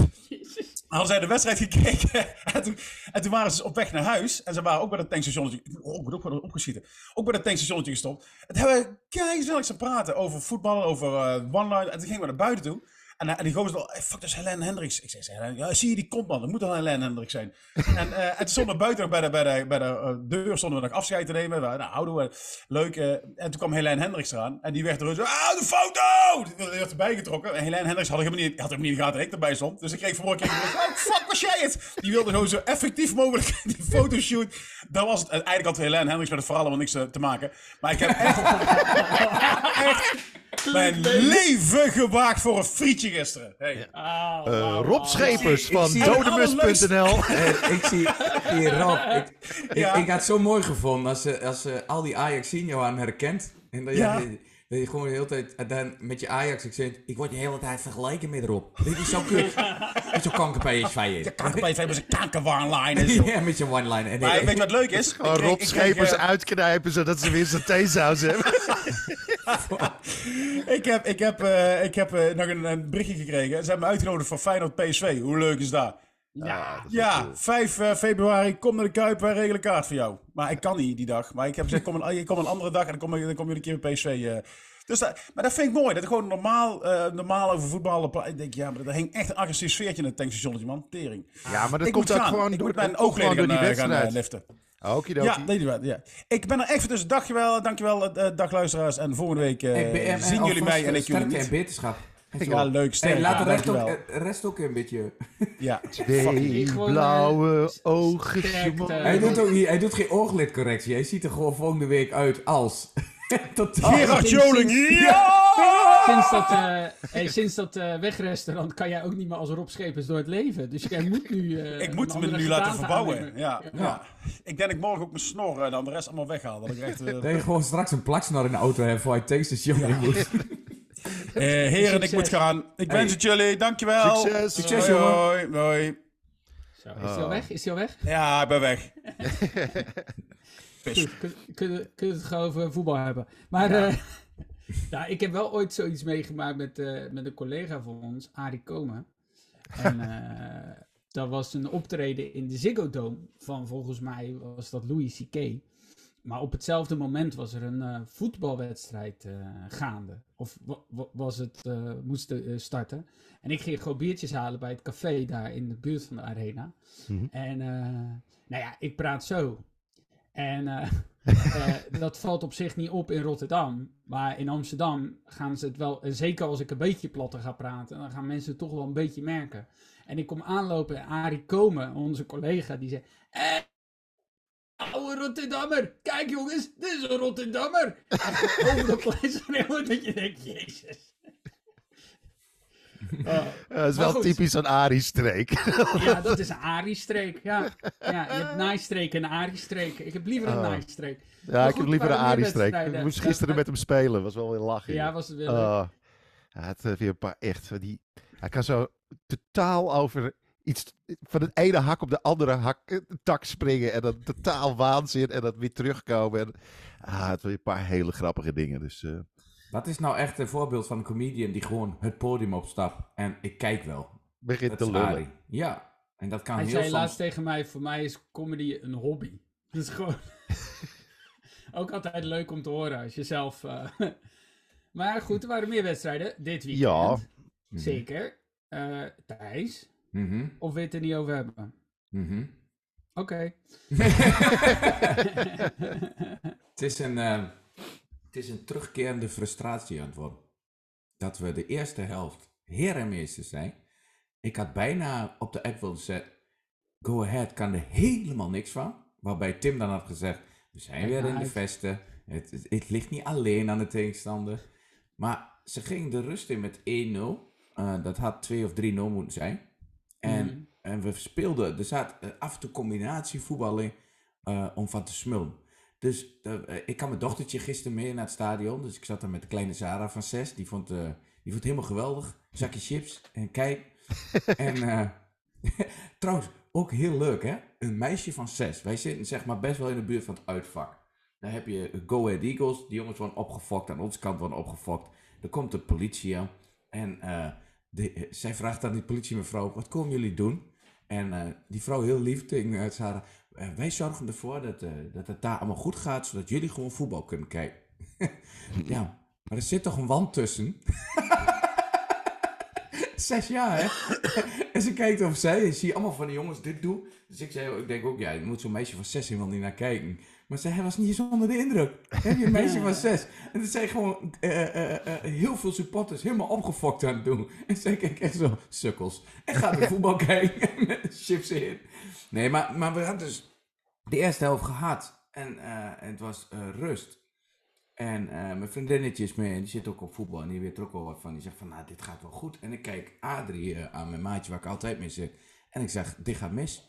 Speaker 4: Hadden zij de wedstrijd gekeken. En toen, en toen waren ze op weg naar huis. En ze waren ook bij het tankstationnetje. Oh, ik ook opgeschieten. Ook bij het tankstationnetje gestopt. En toen hebben we keihard ze praten over voetballen, over eh one-line. En toen gingen we naar buiten toe. En, eh, en die gozer hey, fuck, dat is Helene Hendricks. Ik zei, ja, zie je die kont man, dat moet dan Helene Hendricks zijn. en, eh, en toen stonden we buiten bij de, bij de, bij de eh, deur, stonden we nog afscheid te nemen. Nou, houden we, leuk. en toen kwam Helene Hendricks eraan. En die werd er zo, ah, de foto! Die werd erbij getrokken. En Helene Hendricks had helemaal niet, had helemaal niet in de gaten dat ik erbij stond. Dus ik kreeg vanmorgen, ik, oh, fuck, was jij het? Die wilde gewoon zo effectief mogelijk die fotoshoot. Dat was het. En Eigenlijk had Helene Hendricks met het verhaal helemaal niks te maken. Maar ik heb echt, echt mijn leven gewaagd voor een frietje gisteren. Hey.
Speaker 2: Ah,
Speaker 1: Eh, Rob. Schepers
Speaker 3: Ik
Speaker 1: van dodemus.nl.
Speaker 3: Ik zie hier Rob. Ik, ik,
Speaker 4: Ja.
Speaker 3: ik had het zo mooi gevonden als, ze, als ze al die Ajax zien jou aan herkent. En dat
Speaker 4: Ja.
Speaker 3: je Dat je gewoon de hele tijd dan met je Ajax accent. Ik word de hele tijd vergeleken met erop. Dit is zo kut. Met zo'n kanker PSV is.
Speaker 4: De KKPV hebben ze kankerwarnline.
Speaker 3: Ja, met je one-line. En
Speaker 4: Maar
Speaker 3: ik-
Speaker 4: weet je wat leuk is?
Speaker 1: Gewoon Rob Schepers uitknijpen, zodat ze weer zijn theesaus hebben.
Speaker 4: Ik heb, ik heb, eh, ik heb eh, nog een, een berichtje gekregen. Ze hebben me uitgenodigd voor Feyenoord PSV. Hoe leuk is dat?
Speaker 2: Ja,
Speaker 4: Ja, 5 eh, februari, kom naar de Kuip, wij regelen kaart voor jou. Maar ik kan niet die dag. Maar ik heb gezegd, kom een, ik kom een andere dag en dan kom, ik- dan kom je een keer bij PSV. eh. Dus dat, maar dat vind ik mooi. Dat ik gewoon normaal, eh, normaal over voetballen praat. Ik denk, ja, maar er hing echt een agressief sfeertje in het tankstationnetje, man. Tering.
Speaker 1: Ja, maar dat
Speaker 4: ik
Speaker 1: komt ook
Speaker 4: gaan.
Speaker 1: gewoon
Speaker 4: ik
Speaker 1: door,
Speaker 4: moet mijn oogleden
Speaker 1: door die
Speaker 4: gaan, eh, gaan
Speaker 1: wedstrijd.
Speaker 4: liften.
Speaker 1: Okidoki.
Speaker 4: Ja, nee, wel, ja. Ik ben er echt voor, dus dankjewel, dankjewel eh, dag luisteraars. En volgende week eh,
Speaker 3: Hey, en- en
Speaker 4: zien jullie mij en
Speaker 3: eh,
Speaker 4: ik jullie niet.
Speaker 3: en beterschap.
Speaker 4: Ja, leuk, sterk.
Speaker 3: Hey, laat de rest ook, eh, rest ook een beetje...
Speaker 4: Ja.
Speaker 1: Twee
Speaker 2: eh,
Speaker 1: blauwe ogen.
Speaker 3: Hij doet, ook niet, hij doet geen ooglidcorrectie. Hij ziet er gewoon volgende week uit als... Totaal.
Speaker 4: Gerard
Speaker 2: sinds-
Speaker 4: Joling,
Speaker 2: sinds-
Speaker 4: ja!
Speaker 2: Sinds dat, eh, hey, sinds dat eh, wegrestaurant kan jij ook niet meer als Rob Schepers door het leven. Dus jij moet nu. eh,
Speaker 4: Ik moet me nu laten verbouwen. Ja, ja. Ik denk dat ik morgen ook mijn snor en dan de rest allemaal weghaal. Dat ik echt, eh,
Speaker 3: Dat je gewoon straks een plaksnor in de auto hebt voor je in moet.
Speaker 4: Eh, heren, ik moet gaan. Ik
Speaker 3: Hey.
Speaker 4: wens het jullie. Dankjewel.
Speaker 1: Succes.
Speaker 3: Succes,
Speaker 4: Hoi,
Speaker 3: jongen.
Speaker 4: hoi, hoi.
Speaker 2: Zo, is hij al weg? Is hij al weg?
Speaker 4: Ja, ik ben weg.
Speaker 2: Kunnen kun het gewoon over voetbal hebben. Maar ja. ja, ik heb wel ooit zoiets meegemaakt met, eh, met een collega van ons, Arie Komen. En eh, dat was een optreden in de Ziggo Dome van volgens mij was dat Louis C.K. Maar op hetzelfde moment was er een eh, voetbalwedstrijd eh, gaande. Of wa- wa- was het, eh moest eh, starten. En ik ging gewoon biertjes halen bij het café daar in de buurt van de arena.
Speaker 1: Mhm.
Speaker 2: En eh, nou ja, ik praat zo. En eh, eh, dat valt op zich niet op in Rotterdam. Maar in Amsterdam gaan ze het wel, en zeker als ik een beetje platter ga praten, dan gaan mensen het toch wel een beetje merken. En ik kom aanlopen en Arie Komen, onze collega, die zei... Eh, oude Rotterdammer, kijk jongens, dit is een Rotterdammer. En over de plein schreeuwen dat je denkt, jezus.
Speaker 1: Dat is
Speaker 2: Maar
Speaker 1: wel
Speaker 2: goed.
Speaker 1: typisch een Arie-streek.
Speaker 2: ja, dat is een Arie-streek. Ja. ja, je hebt naaistreek en een Arie-streek. Ik heb liever een
Speaker 1: Oh.
Speaker 2: naaistreek.
Speaker 1: Ja,
Speaker 2: Maar
Speaker 1: ik heb liever een Arie-streek. Ik moest gisteren met hem spelen. was wel weer lachen.
Speaker 2: Ja, was het wel leuk.
Speaker 1: Oh. Hij had eh, weer een paar echt. Die, hij kan zo totaal over iets van het ene hak op de andere hak, eh, tak springen. En dan totaal waanzin. En dan weer terugkomen. En, ah, hij had weer een paar hele grappige dingen. Dus eh,
Speaker 3: Dat is nou echt een voorbeeld van een comedian die gewoon het podium opstapt. En ik kijk wel.
Speaker 1: begint te lullen.
Speaker 3: Ja. En dat kan
Speaker 2: Hij
Speaker 3: heel
Speaker 2: zei
Speaker 3: soms...
Speaker 2: laatst tegen mij, voor mij is comedy een hobby. Dat is gewoon... ook altijd leuk om te horen als je zelf... eh, maar goed, er waren meer wedstrijden dit weekend.
Speaker 1: Ja.
Speaker 3: Mhm.
Speaker 2: Zeker. Eh Thijs,
Speaker 3: Mhm.
Speaker 2: of we het er niet over hebben?
Speaker 3: Mhm.
Speaker 2: Oké.
Speaker 3: Het is een, eh, het is een terugkerende frustratie aan het worden. Dat we de eerste helft heer en meester zijn. Ik had bijna op de app willen zetten. Go Ahead kan er helemaal niks van. Waarbij Tim dan had gezegd. We zijn weer in de vesten. Het, het, het ligt niet alleen aan de tegenstander. Maar ze gingen de rust in met 1-0. Eh, dat had 2 of 3-0 moeten zijn. En,
Speaker 2: Mhm.
Speaker 3: en we speelden. Er zat eh, af en toe combinatie voetbal in. eh, om van te smullen. Dus eh, eh, ik had mijn dochtertje gisteren mee naar het stadion. Dus ik zat daar met de kleine Zara van 6. Die vond, eh, die vond het helemaal geweldig. Zakje chips en kijk. en trouwens, ook heel leuk hè. Een meisje van 6. Wij zitten zeg maar best wel in de buurt van het uitvak. Dan heb je Go Ahead Eagles. Die jongens worden opgefokt. Aan onze kant worden opgefokt. Dan komt de politie aan. En de, zij vraagt aan die politiemevrouw, wat komen jullie doen? En die vrouw heel lief tegen Sarah, eh, wij zorgen ervoor dat, eh, dat het daar allemaal goed gaat, zodat jullie gewoon voetbal kunnen kijken. ja, maar er zit toch een wand tussen? Zes jaar, hè? en ze kijkt over zij en zie allemaal van die jongens dit doen. Dus ik, zei, ik denk ook, ja, je moet zo'n meisje van zes helemaal niet naar kijken. Maar zij was niet eens onder de indruk. Heb je een meisje van zes? En dat zijn gewoon eh, eh, eh, heel veel supporters helemaal opgefokt aan het doen. En zij kijkt echt zo, sukkels. En gaat de voetbal kijken met chips in. Nee, maar, we hadden dus de eerste helft gehad. En, eh, het was eh, rust. En eh, mijn vriendinnetje is mee en die zit ook op voetbal en die weet er ook wel wat van. Die zegt van, nou, dit gaat wel goed. En ik kijk Adrie aan mijn maatje waar ik altijd mee zit. En ik zeg, dit gaat mis.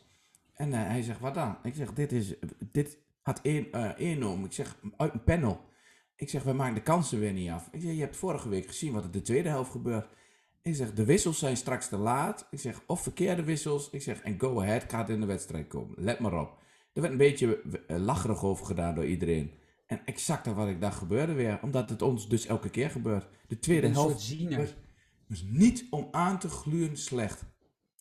Speaker 3: En hij zegt, wat dan? Ik zeg, dit, is, dit had 1-0. ik zeg, uit een panel. Ik zeg, wij maken de kansen weer niet af. Ik zeg, je hebt vorige week gezien wat er de tweede helft gebeurt. Ik zeg, de wissels zijn straks te laat. Ik zeg, of verkeerde wissels. Ik zeg, en go ahead gaat in de wedstrijd komen. Let maar op. Er werd een beetje eh, lacherig over gedaan door iedereen. En exact wat ik dacht gebeurde weer. Omdat het ons dus elke keer gebeurt. De tweede
Speaker 2: Een
Speaker 3: helft was, was niet om aan te gluren slecht.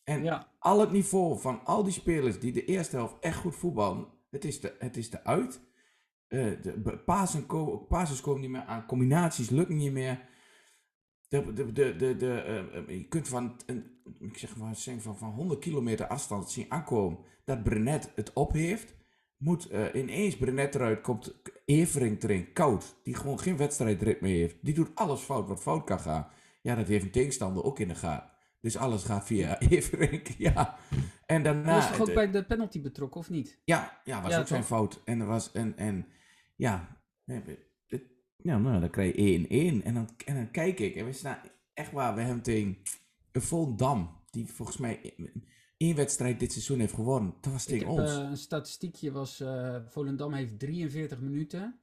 Speaker 3: En
Speaker 2: Ja.
Speaker 3: al het niveau van al die spelers die de eerste helft echt goed voetballen. Het is de, het is de uit. Eh, de be- pasen ko- komen niet meer aan. Combinaties lukken niet meer. De, de, de, de, de, eh, eh, je kunt van, een, ik zeg maar, van, van 100 kilometer afstand zien aankomen dat Brenet het op heeft. Moet eh, ineens Brenet eruit, komt Evering erin, koud. Die gewoon geen wedstrijdritme heeft. Die doet alles fout wat fout kan gaan. Ja, dat heeft een tegenstander ook in de gaten. Dus alles gaat via Evering, ja. En daarna...
Speaker 2: was toch ook bij de penalty betrokken, of niet?
Speaker 3: ja, ja, was
Speaker 2: Ja,
Speaker 3: ook zijn fout. En er was en, en ja, ja, nou, dan krijg je 1-1. En dan, en dan kijk ik en we staan echt waar, we hebben tegen een Volendam, die volgens mij één wedstrijd dit seizoen heeft gewonnen. Dat was
Speaker 2: Ik
Speaker 3: tegen
Speaker 2: heb
Speaker 3: ons.
Speaker 2: eh, een statistiekje, was eh, Volendam heeft 43 minuten,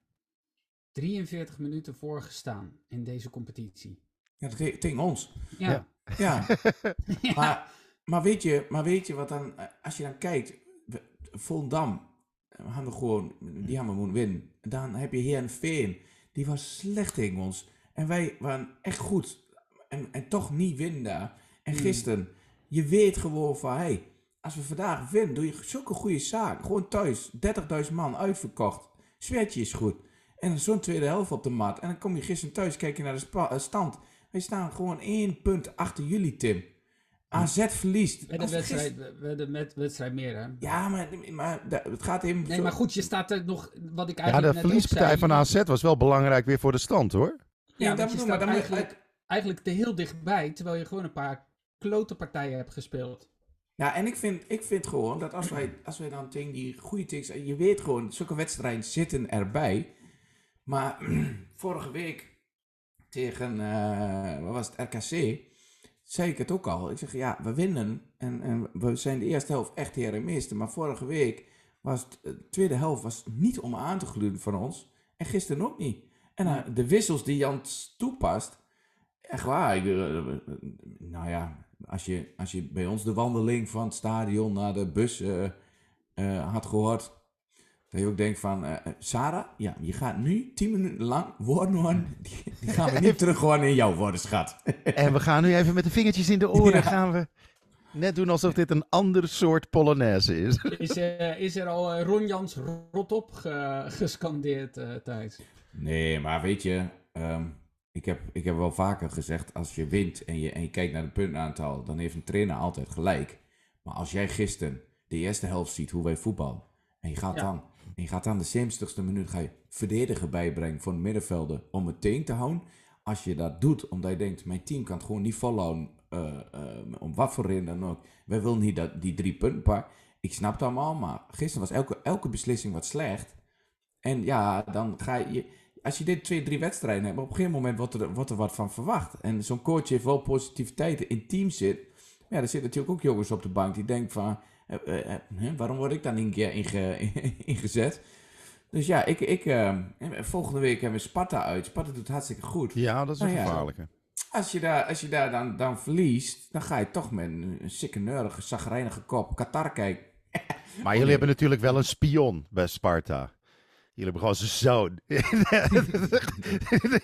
Speaker 2: 43 minuten voorgestaan in deze competitie.
Speaker 3: Ja, te- tegen ons.
Speaker 2: Ja,
Speaker 1: Ja.
Speaker 3: Ja,
Speaker 2: Ja.
Speaker 3: maar, maar, weet je, maar weet je wat dan, als je dan kijkt, we- Volendam, eh, we hadden gewoon, die hebben we moeten winnen. Dan heb je Heerenveen, die was slecht tegen ons. En wij waren echt goed. En, en toch niet winnen daar. En
Speaker 2: Hmm.
Speaker 3: gisteren, je weet gewoon van, hey, als we vandaag winnen, doe je zulke goede zaken. Gewoon thuis, 30.000 man uitverkocht. Sfeertje is goed. En zo'n tweede helft op de mat. En dan kom je gisteren thuis, kijk je naar de eh, stand. Wij staan gewoon één punt achter jullie, Tim. AZ verliest.
Speaker 2: Met de
Speaker 3: Als
Speaker 2: wedstrijd,
Speaker 3: gisteren-
Speaker 2: de met wedstrijd meer, hè?
Speaker 3: Ja, maar, maar het gaat even...
Speaker 2: Nee, maar goed, je staat er nog, wat ik
Speaker 1: Ja,
Speaker 2: eigenlijk
Speaker 1: de
Speaker 2: net ook
Speaker 1: verliespartij
Speaker 2: zei.
Speaker 1: van AZ was wel belangrijk weer voor de stand, hoor.
Speaker 3: Ja,
Speaker 2: Ja,
Speaker 3: dat bedoel, maar dan moet je-
Speaker 2: eigenlijk, eigenlijk te heel dichtbij, terwijl je gewoon een paar klote partijen hebt gespeeld.
Speaker 3: Ja, en ik vind, ik vind gewoon dat als wij, als wij dan tegen die goede teams... Je weet gewoon, zulke wedstrijden zitten erbij. Maar vorige week tegen, eh, wat was het, RKC... zei ik het ook al. Ik zeg, ja, we winnen. En, en we zijn de eerste helft echt heer en meester. Maar vorige week was het, eh, de tweede helft was niet om aan te gluren van ons. En gisteren ook niet. En de wissels die Jan toepast... Echt waar. ik, eh, eh, nou ja, als je, als je bij ons de wandeling van het stadion naar de bus had gehoord. Dat je ook denkt van, eh, eh, Sarah, ja, je gaat nu tien minuten lang woorden horen. Die, die gaan we niet terug horen in jouw woorden, schat.
Speaker 1: En we gaan nu even met de vingertjes in de oren
Speaker 3: Ja.
Speaker 1: gaan we net doen alsof dit een ander soort Polonaise is.
Speaker 2: Is, eh, is er al Ron Jans rot op ge- gescandeerd, Thijs?
Speaker 3: Nee, maar weet je, ehm, ik, heb, ik heb wel vaker gezegd, als je wint en je, en je kijkt naar het puntenaantal, dan heeft een trainer altijd gelijk. Maar als jij gisteren de eerste helft ziet hoe wij voetballen, en je gaat,
Speaker 2: Ja.
Speaker 3: dan, en je gaat dan de 70ste minuut ga je verdedigen bijbrengen voor de middenvelden om het tegen te houden. Als je dat doet omdat je denkt, mijn team kan het gewoon niet volhouden, eh, eh, om wat voor reden dan ook. Wij willen niet dat die drie punten. Ik snap het allemaal, maar gisteren was elke, elke beslissing wat slecht. En ja, dan ga je. Als je dit twee, drie wedstrijden hebt, op een gegeven moment wordt er, er wat van verwacht. En zo'n coach heeft wel positiviteit in team zit. Ja, er zitten natuurlijk ook jongens op de bank die denken van. Eh, eh, eh, waarom word ik dan een keer inge, ingezet? Dus ja, ik, ik, eh, volgende week hebben we Sparta uit. Sparta doet hartstikke goed.
Speaker 1: Ja, dat is een
Speaker 3: Nou ja.
Speaker 1: gevaarlijke.
Speaker 3: Als je daar, als je daar dan, dan verliest, dan ga je toch met een, een sikke neurige, zagrijnige kop Qatar kijken.
Speaker 1: Maar jullie hebben natuurlijk wel een spion bij Sparta. Jullie hebben gewoon zijn zoon.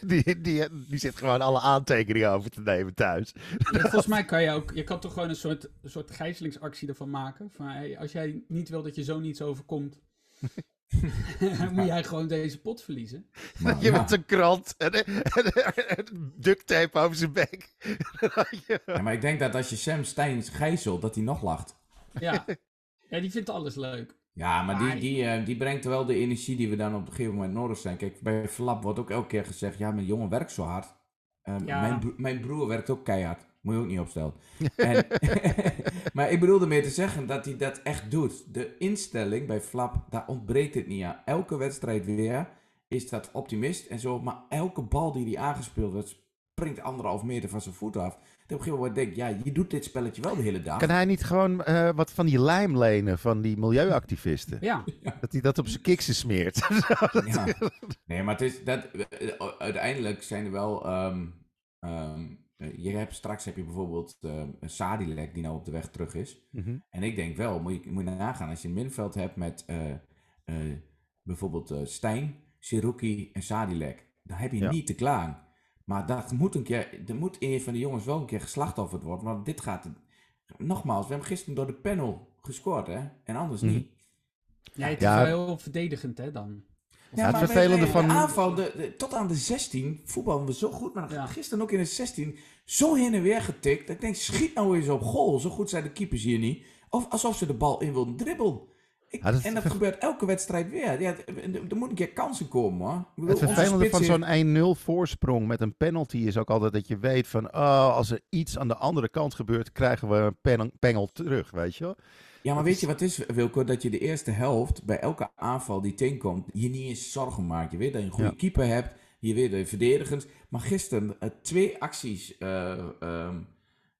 Speaker 1: die, die, die zit gewoon alle aantekeningen over te nemen thuis.
Speaker 2: Ja, volgens mij kan je ook, je kan toch gewoon een soort, een soort gijzelingsactie ervan maken. Van, hey, als jij niet wil dat je zo niets overkomt, moet jij gewoon deze pot verliezen.
Speaker 3: Maar,
Speaker 1: je
Speaker 3: ja.
Speaker 1: met een krant en, en, en duct tape over zijn bek.
Speaker 3: Ja, maar ik denk dat als je Sam Steins gijzelt, dat hij nog lacht.
Speaker 2: Ja. ja, die vindt alles leuk.
Speaker 3: Ja, maar die,
Speaker 2: Maar-
Speaker 3: die, eh, die brengt wel de energie die we dan op een gegeven moment nodig zijn. Kijk, bij Flap wordt ook elke keer gezegd, ja, mijn jongen werkt zo hard. Eh,
Speaker 2: Ja.
Speaker 3: mijn, bro- mijn broer werkt ook keihard. Moet je ook niet opstellen. En, maar ik bedoelde meer te zeggen dat hij dat echt doet. De instelling bij Flap, daar ontbreekt het niet aan. Elke wedstrijd weer is dat optimist en zo. Maar elke bal die hij aangespeeld wordt, springt anderhalf meter van zijn voet af. Een gegeven moment denk ja, je doet dit spelletje wel de hele dag.
Speaker 1: Kan hij niet gewoon uh, wat van die lijm lenen van die milieuactivisten?
Speaker 2: Ja.
Speaker 1: Dat hij dat op zijn kiksen smeert.
Speaker 3: ja. Nee, maar het is dat, uiteindelijk zijn er wel... Um, um, je hebt, straks heb je bijvoorbeeld uh, een Sadilek die nou op de weg terug is.
Speaker 1: Mm -hmm.
Speaker 3: En ik denk wel, moet je, moet je nagaan, als je een middenveld hebt met uh, bijvoorbeeld Stijn, Siruki en Sadilek. Dan heb je ja. niet te klaar. Maar dat moet een keer, er moet een van de jongens wel een keer geslachtofferd worden. Want dit gaat, nogmaals, we hebben gisteren door de panel gescoord, hè? En anders
Speaker 1: Mhm.
Speaker 3: niet.
Speaker 2: Ja, het is wel heel verdedigend, hè, dan.
Speaker 1: Ja, het vervelende
Speaker 3: de,
Speaker 1: van-
Speaker 3: De aanval, de, de- tot aan de 16 voetballen we zo goed. Maar
Speaker 2: Ja.
Speaker 3: gisteren ook in de 16 zo heen en weer getikt. Dat ik denk, schiet nou eens op goal. Zo goed zijn de keepers hier niet. Of alsof ze de bal in wilden dribbelen. Ik,
Speaker 1: Ja, dat-
Speaker 3: en dat gebeurt elke wedstrijd weer. Ja, er, moet een keer kansen komen hoor. Bedoel,
Speaker 1: Het vervelende van zo'n 1-0 voorsprong met een penalty is ook altijd dat je weet van... Oh, als er iets aan de andere kant gebeurt, krijgen we een pen- pengel terug, weet je wel?
Speaker 3: Ja, maar weet je wat is, Wilco? Dat je de eerste helft bij elke aanval die tegenkomt, je niet eens zorgen maakt. Je weet dat je een goede
Speaker 1: Ja.
Speaker 3: keeper hebt, je weet dat je verdedigend. Maar gisteren eh, twee acties eh, ehm,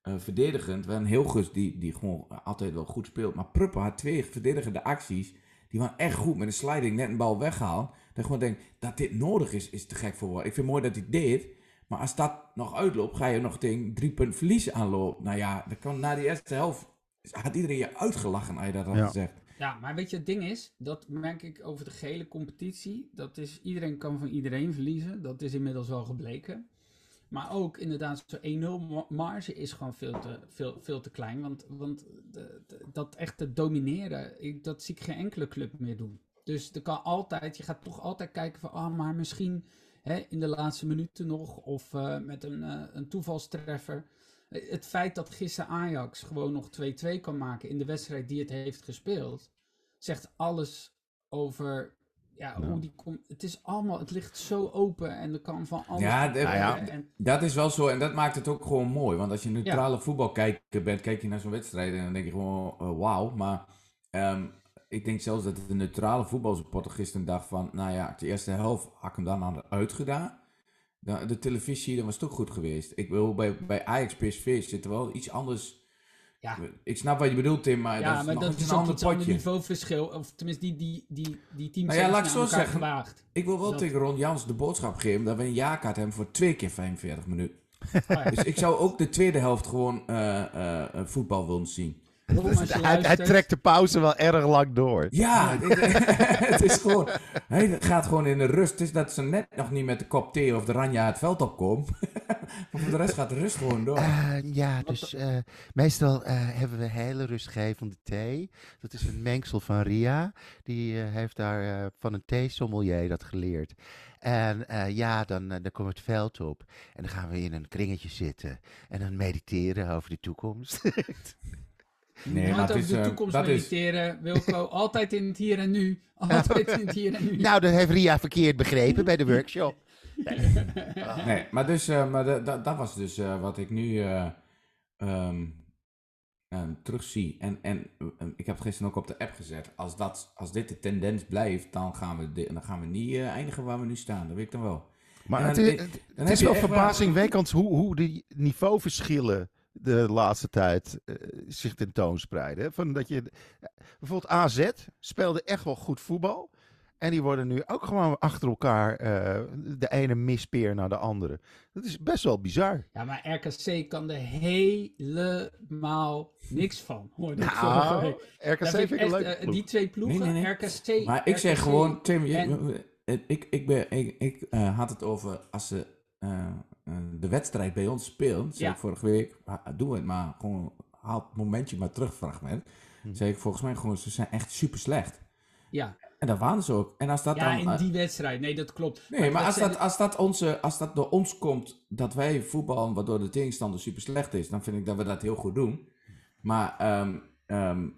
Speaker 3: eh, verdedigend. Wel een Hilgers die, die gewoon altijd wel goed speelt. Maar Pruppen had twee verdedigende acties. Die waren echt goed met een sliding net een bal weggehaald. Dat ik gewoon denk, dat dit nodig is, is te gek voor woorden. Ik vind het mooi dat hij deed. Maar als dat nog uitloopt, ga je nog tegen drie punten verlies aanlopen. Nou ja, dan kan na die eerste helft had iedereen je uitgelachen als je dat had
Speaker 1: Ja.
Speaker 3: gezegd.
Speaker 2: Ja, maar weet je, het ding is, dat merk ik over de gehele competitie. Dat is, iedereen kan van iedereen verliezen. Dat is inmiddels wel gebleken. Maar ook inderdaad, zo'n 1-0 ma- marge is gewoon veel te, veel, te klein. Want, want de, dat echt te domineren, dat zie ik geen enkele club meer doen. Dus er kan altijd, je gaat toch altijd kijken van, ah, maar misschien hè, in de laatste minuten nog. Of eh, met een, eh, een toevalstreffer. Eh, Het feit dat gisteren Ajax gewoon nog 2-2 kan maken in de wedstrijd die het heeft gespeeld, zegt alles over ja,
Speaker 1: Ja.
Speaker 2: hoe die komt. Het is allemaal, het ligt zo open en er kan van alles.
Speaker 3: Ja, de-.
Speaker 1: Nou ja.
Speaker 2: En,
Speaker 3: Dat is wel zo en dat maakt het ook gewoon mooi. Want als je een neutrale voetbalkijker bent, kijk je naar zo'n wedstrijd en dan denk je gewoon, eh, wauw. Maar ehm, ik denk zelfs dat de neutrale voetbalsupporter gisteren dacht van, nou ja, de eerste helft had ik hem dan aan uitgedaan. De, de televisie, dan was het ook goed geweest. Ik wil bij, bij Ajax PSV zit er wel iets anders.
Speaker 2: Ja,
Speaker 3: Ik snap wat je bedoelt, Tim, maar
Speaker 2: ja,
Speaker 3: dat is
Speaker 2: maar
Speaker 3: nog
Speaker 2: dat is
Speaker 3: een ander potje.
Speaker 2: niveauverschil. Of tenminste, die, die, die, die teams
Speaker 3: Nou ja,
Speaker 2: zijn
Speaker 3: laat ik zo zeggen.
Speaker 2: gewaagd.
Speaker 3: Ik wil wel
Speaker 2: Dat-
Speaker 3: tegen Ron Jans de boodschap geven dat we een jaarkaart hebben voor twee keer 45 minuten.
Speaker 2: Oh ja.
Speaker 3: Dus ik zou ook de tweede helft gewoon eh, eh, eh, voetbal willen zien.
Speaker 1: Hij, trekt de pauze wel erg lang door.
Speaker 3: Ja, het is gewoon. Hij gaat gewoon in de rust. Het is dat ze net nog niet met de kop thee of de ranja het veld opkomen. maar voor de rest gaat de rust gewoon door.
Speaker 1: Eh, ja, dus eh, meestal eh, hebben we hele rustgevende thee. Dat is een mengsel van Ria. Die heeft daar eh, van een theesommelier dat geleerd. En eh, ja, dan, dan we het veld op. En dan gaan we in een kringetje zitten. En dan mediteren over de toekomst.
Speaker 3: Nee,
Speaker 2: Nooit
Speaker 3: maar het
Speaker 2: over
Speaker 3: is,
Speaker 2: de
Speaker 3: eh,
Speaker 2: toekomst
Speaker 3: dat is-
Speaker 2: mediteren, Wilco. altijd in het hier en nu. Altijd in het hier en nu.
Speaker 1: nou, dat heeft Ria verkeerd begrepen bij de workshop.
Speaker 3: Nee, maar, dus, eh, maar da- da- dat was dus eh, wat ik nu eh, ehm, ehm, terugzie. En, en eh, ik heb het gisteren ook op de app gezet. Als, dat, als dit de tendens blijft, dan gaan we, dan gaan we niet eh, eindigen waar we nu staan. Dat weet ik dan wel.
Speaker 1: Maar het,
Speaker 3: dan-
Speaker 1: is-
Speaker 3: dan
Speaker 1: het
Speaker 3: heb
Speaker 1: is wel- verbazingwekkend hoe, hoe die niveauverschillen de laatste tijd eh, zich tentoonspreiden. Van dat je, bijvoorbeeld AZ speelde echt wel goed voetbal. En die worden nu ook gewoon achter elkaar eh, de ene mispeer naar de andere. Dat is best wel bizar.
Speaker 2: Ja, maar RKC kan er helemaal niks van. Hoor, dat vorige
Speaker 1: Nou. RKC vind ik
Speaker 2: echt,
Speaker 1: leuke
Speaker 2: eh. Die twee ploegen,
Speaker 3: Nee, nee, nee.
Speaker 2: RKC...
Speaker 3: Maar ik zeg gewoon, Tim, je-
Speaker 2: en-
Speaker 3: ik, ik, ben, ik, ik eh, had het over als ze de wedstrijd bij ons speelden. Zei
Speaker 2: Ja.
Speaker 3: ik vorige week, doe het maar, gewoon haal het momentje maar terug, fragment.
Speaker 1: Hm.
Speaker 3: Zei ik volgens mij gewoon, ze zijn echt super slecht.
Speaker 2: Ja,
Speaker 3: En dat waren ze ook. En als dat
Speaker 2: ja
Speaker 3: dan...
Speaker 2: in
Speaker 3: eh,
Speaker 2: die wedstrijd. Nee, dat klopt.
Speaker 3: Nee, maar als dat, als, dat onze, als dat door ons komt, dat wij voetballen waardoor de tegenstander super slecht is, dan vind ik dat we dat heel goed doen. Maar ehm, ehm,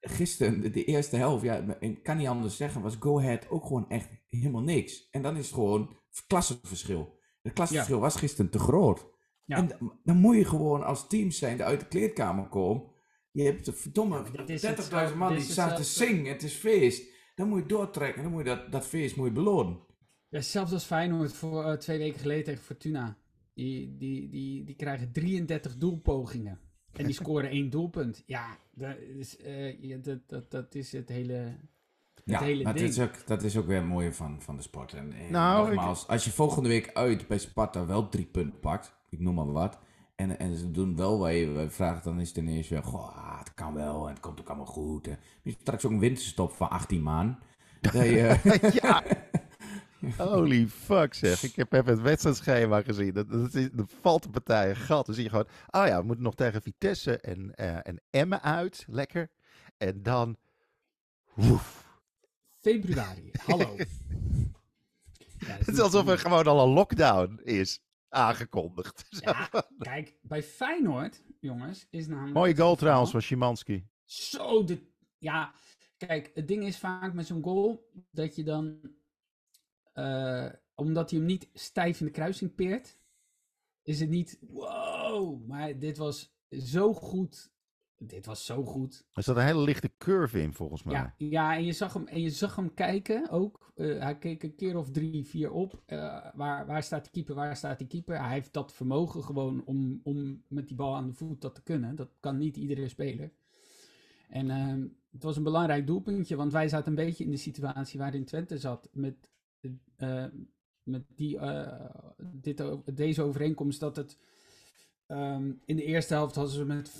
Speaker 3: gisteren, de, de eerste helft, ja, ik kan niet anders zeggen, was Go Ahead ook gewoon echt helemaal niks. En dan is het gewoon klassenverschil. Het klassenverschil was gisteren te groot.
Speaker 2: Ja.
Speaker 3: En dan- dan moet je gewoon als team zijn, uit de kleedkamer komen. Je hebt de verdomme
Speaker 2: dit is
Speaker 3: 30.000 man die staan te zingen, het is feest. Dan moet je doortrekken, dan moet je dat, dat feest moet je belonen.
Speaker 2: Ja, zelfs als Feyenoord voor eh, twee weken geleden tegen Fortuna. die, die, die, die krijgen 33 doelpogingen. En die scoren één doelpunt. Ja, dat is, uh, dat, dat, dat is het hele,
Speaker 3: ja,
Speaker 2: hele
Speaker 3: maar
Speaker 2: ding.
Speaker 3: Is, ook, dat is ook weer het mooie van, van de sport. En, en
Speaker 1: Nou,
Speaker 3: nogmaals, als je volgende week uit bij Sparta wel drie punten pakt, ik noem maar wat, en, en ze doen wel waar je vraagt, dan is het ineens weer, goh, ah, het kan wel en het komt ook allemaal goed. En straks ook een winterstop van 18 maanden. Je,
Speaker 1: ja. Holy fuck zeg. Ik heb even het wedstrijdschema gezien. Dat, dat, is, dat valt de partij een gat. Dan zie je gewoon, oh ja, we moeten nog tegen Vitesse en, uh, en Emmen uit. Lekker. En dan... Woef.
Speaker 2: Februari, hallo.
Speaker 1: ja, het is alsof er gewoon al een lockdown is aangekondigd.
Speaker 2: Ja, kijk, bij Feyenoord, jongens, is namelijk...
Speaker 1: Mooie goal trouwens van Szymanski.
Speaker 2: Zo, de, ja, kijk, het ding is vaak met zo'n goal dat je dan, uh, omdat hij hem niet stijf in de kruising peert, is het niet, wow, maar dit was zo goed. Dit was zo goed.
Speaker 1: Er zat een hele lichte curve in, volgens mij.
Speaker 2: Ja, ja en, je zag hem, en je zag hem kijken ook. Uh, hij keek een keer of drie, vier op. Uh, waar, waar staat die keeper, waar staat die keeper? Hij heeft dat vermogen gewoon om, om met die bal aan de voet dat te kunnen. Dat kan niet iedere speler. En uh, het was een belangrijk doelpuntje, want wij zaten een beetje in de situatie waarin Twente zat. Met, uh, met die, dit, deze overeenkomst dat het um, in de eerste helft hadden ze met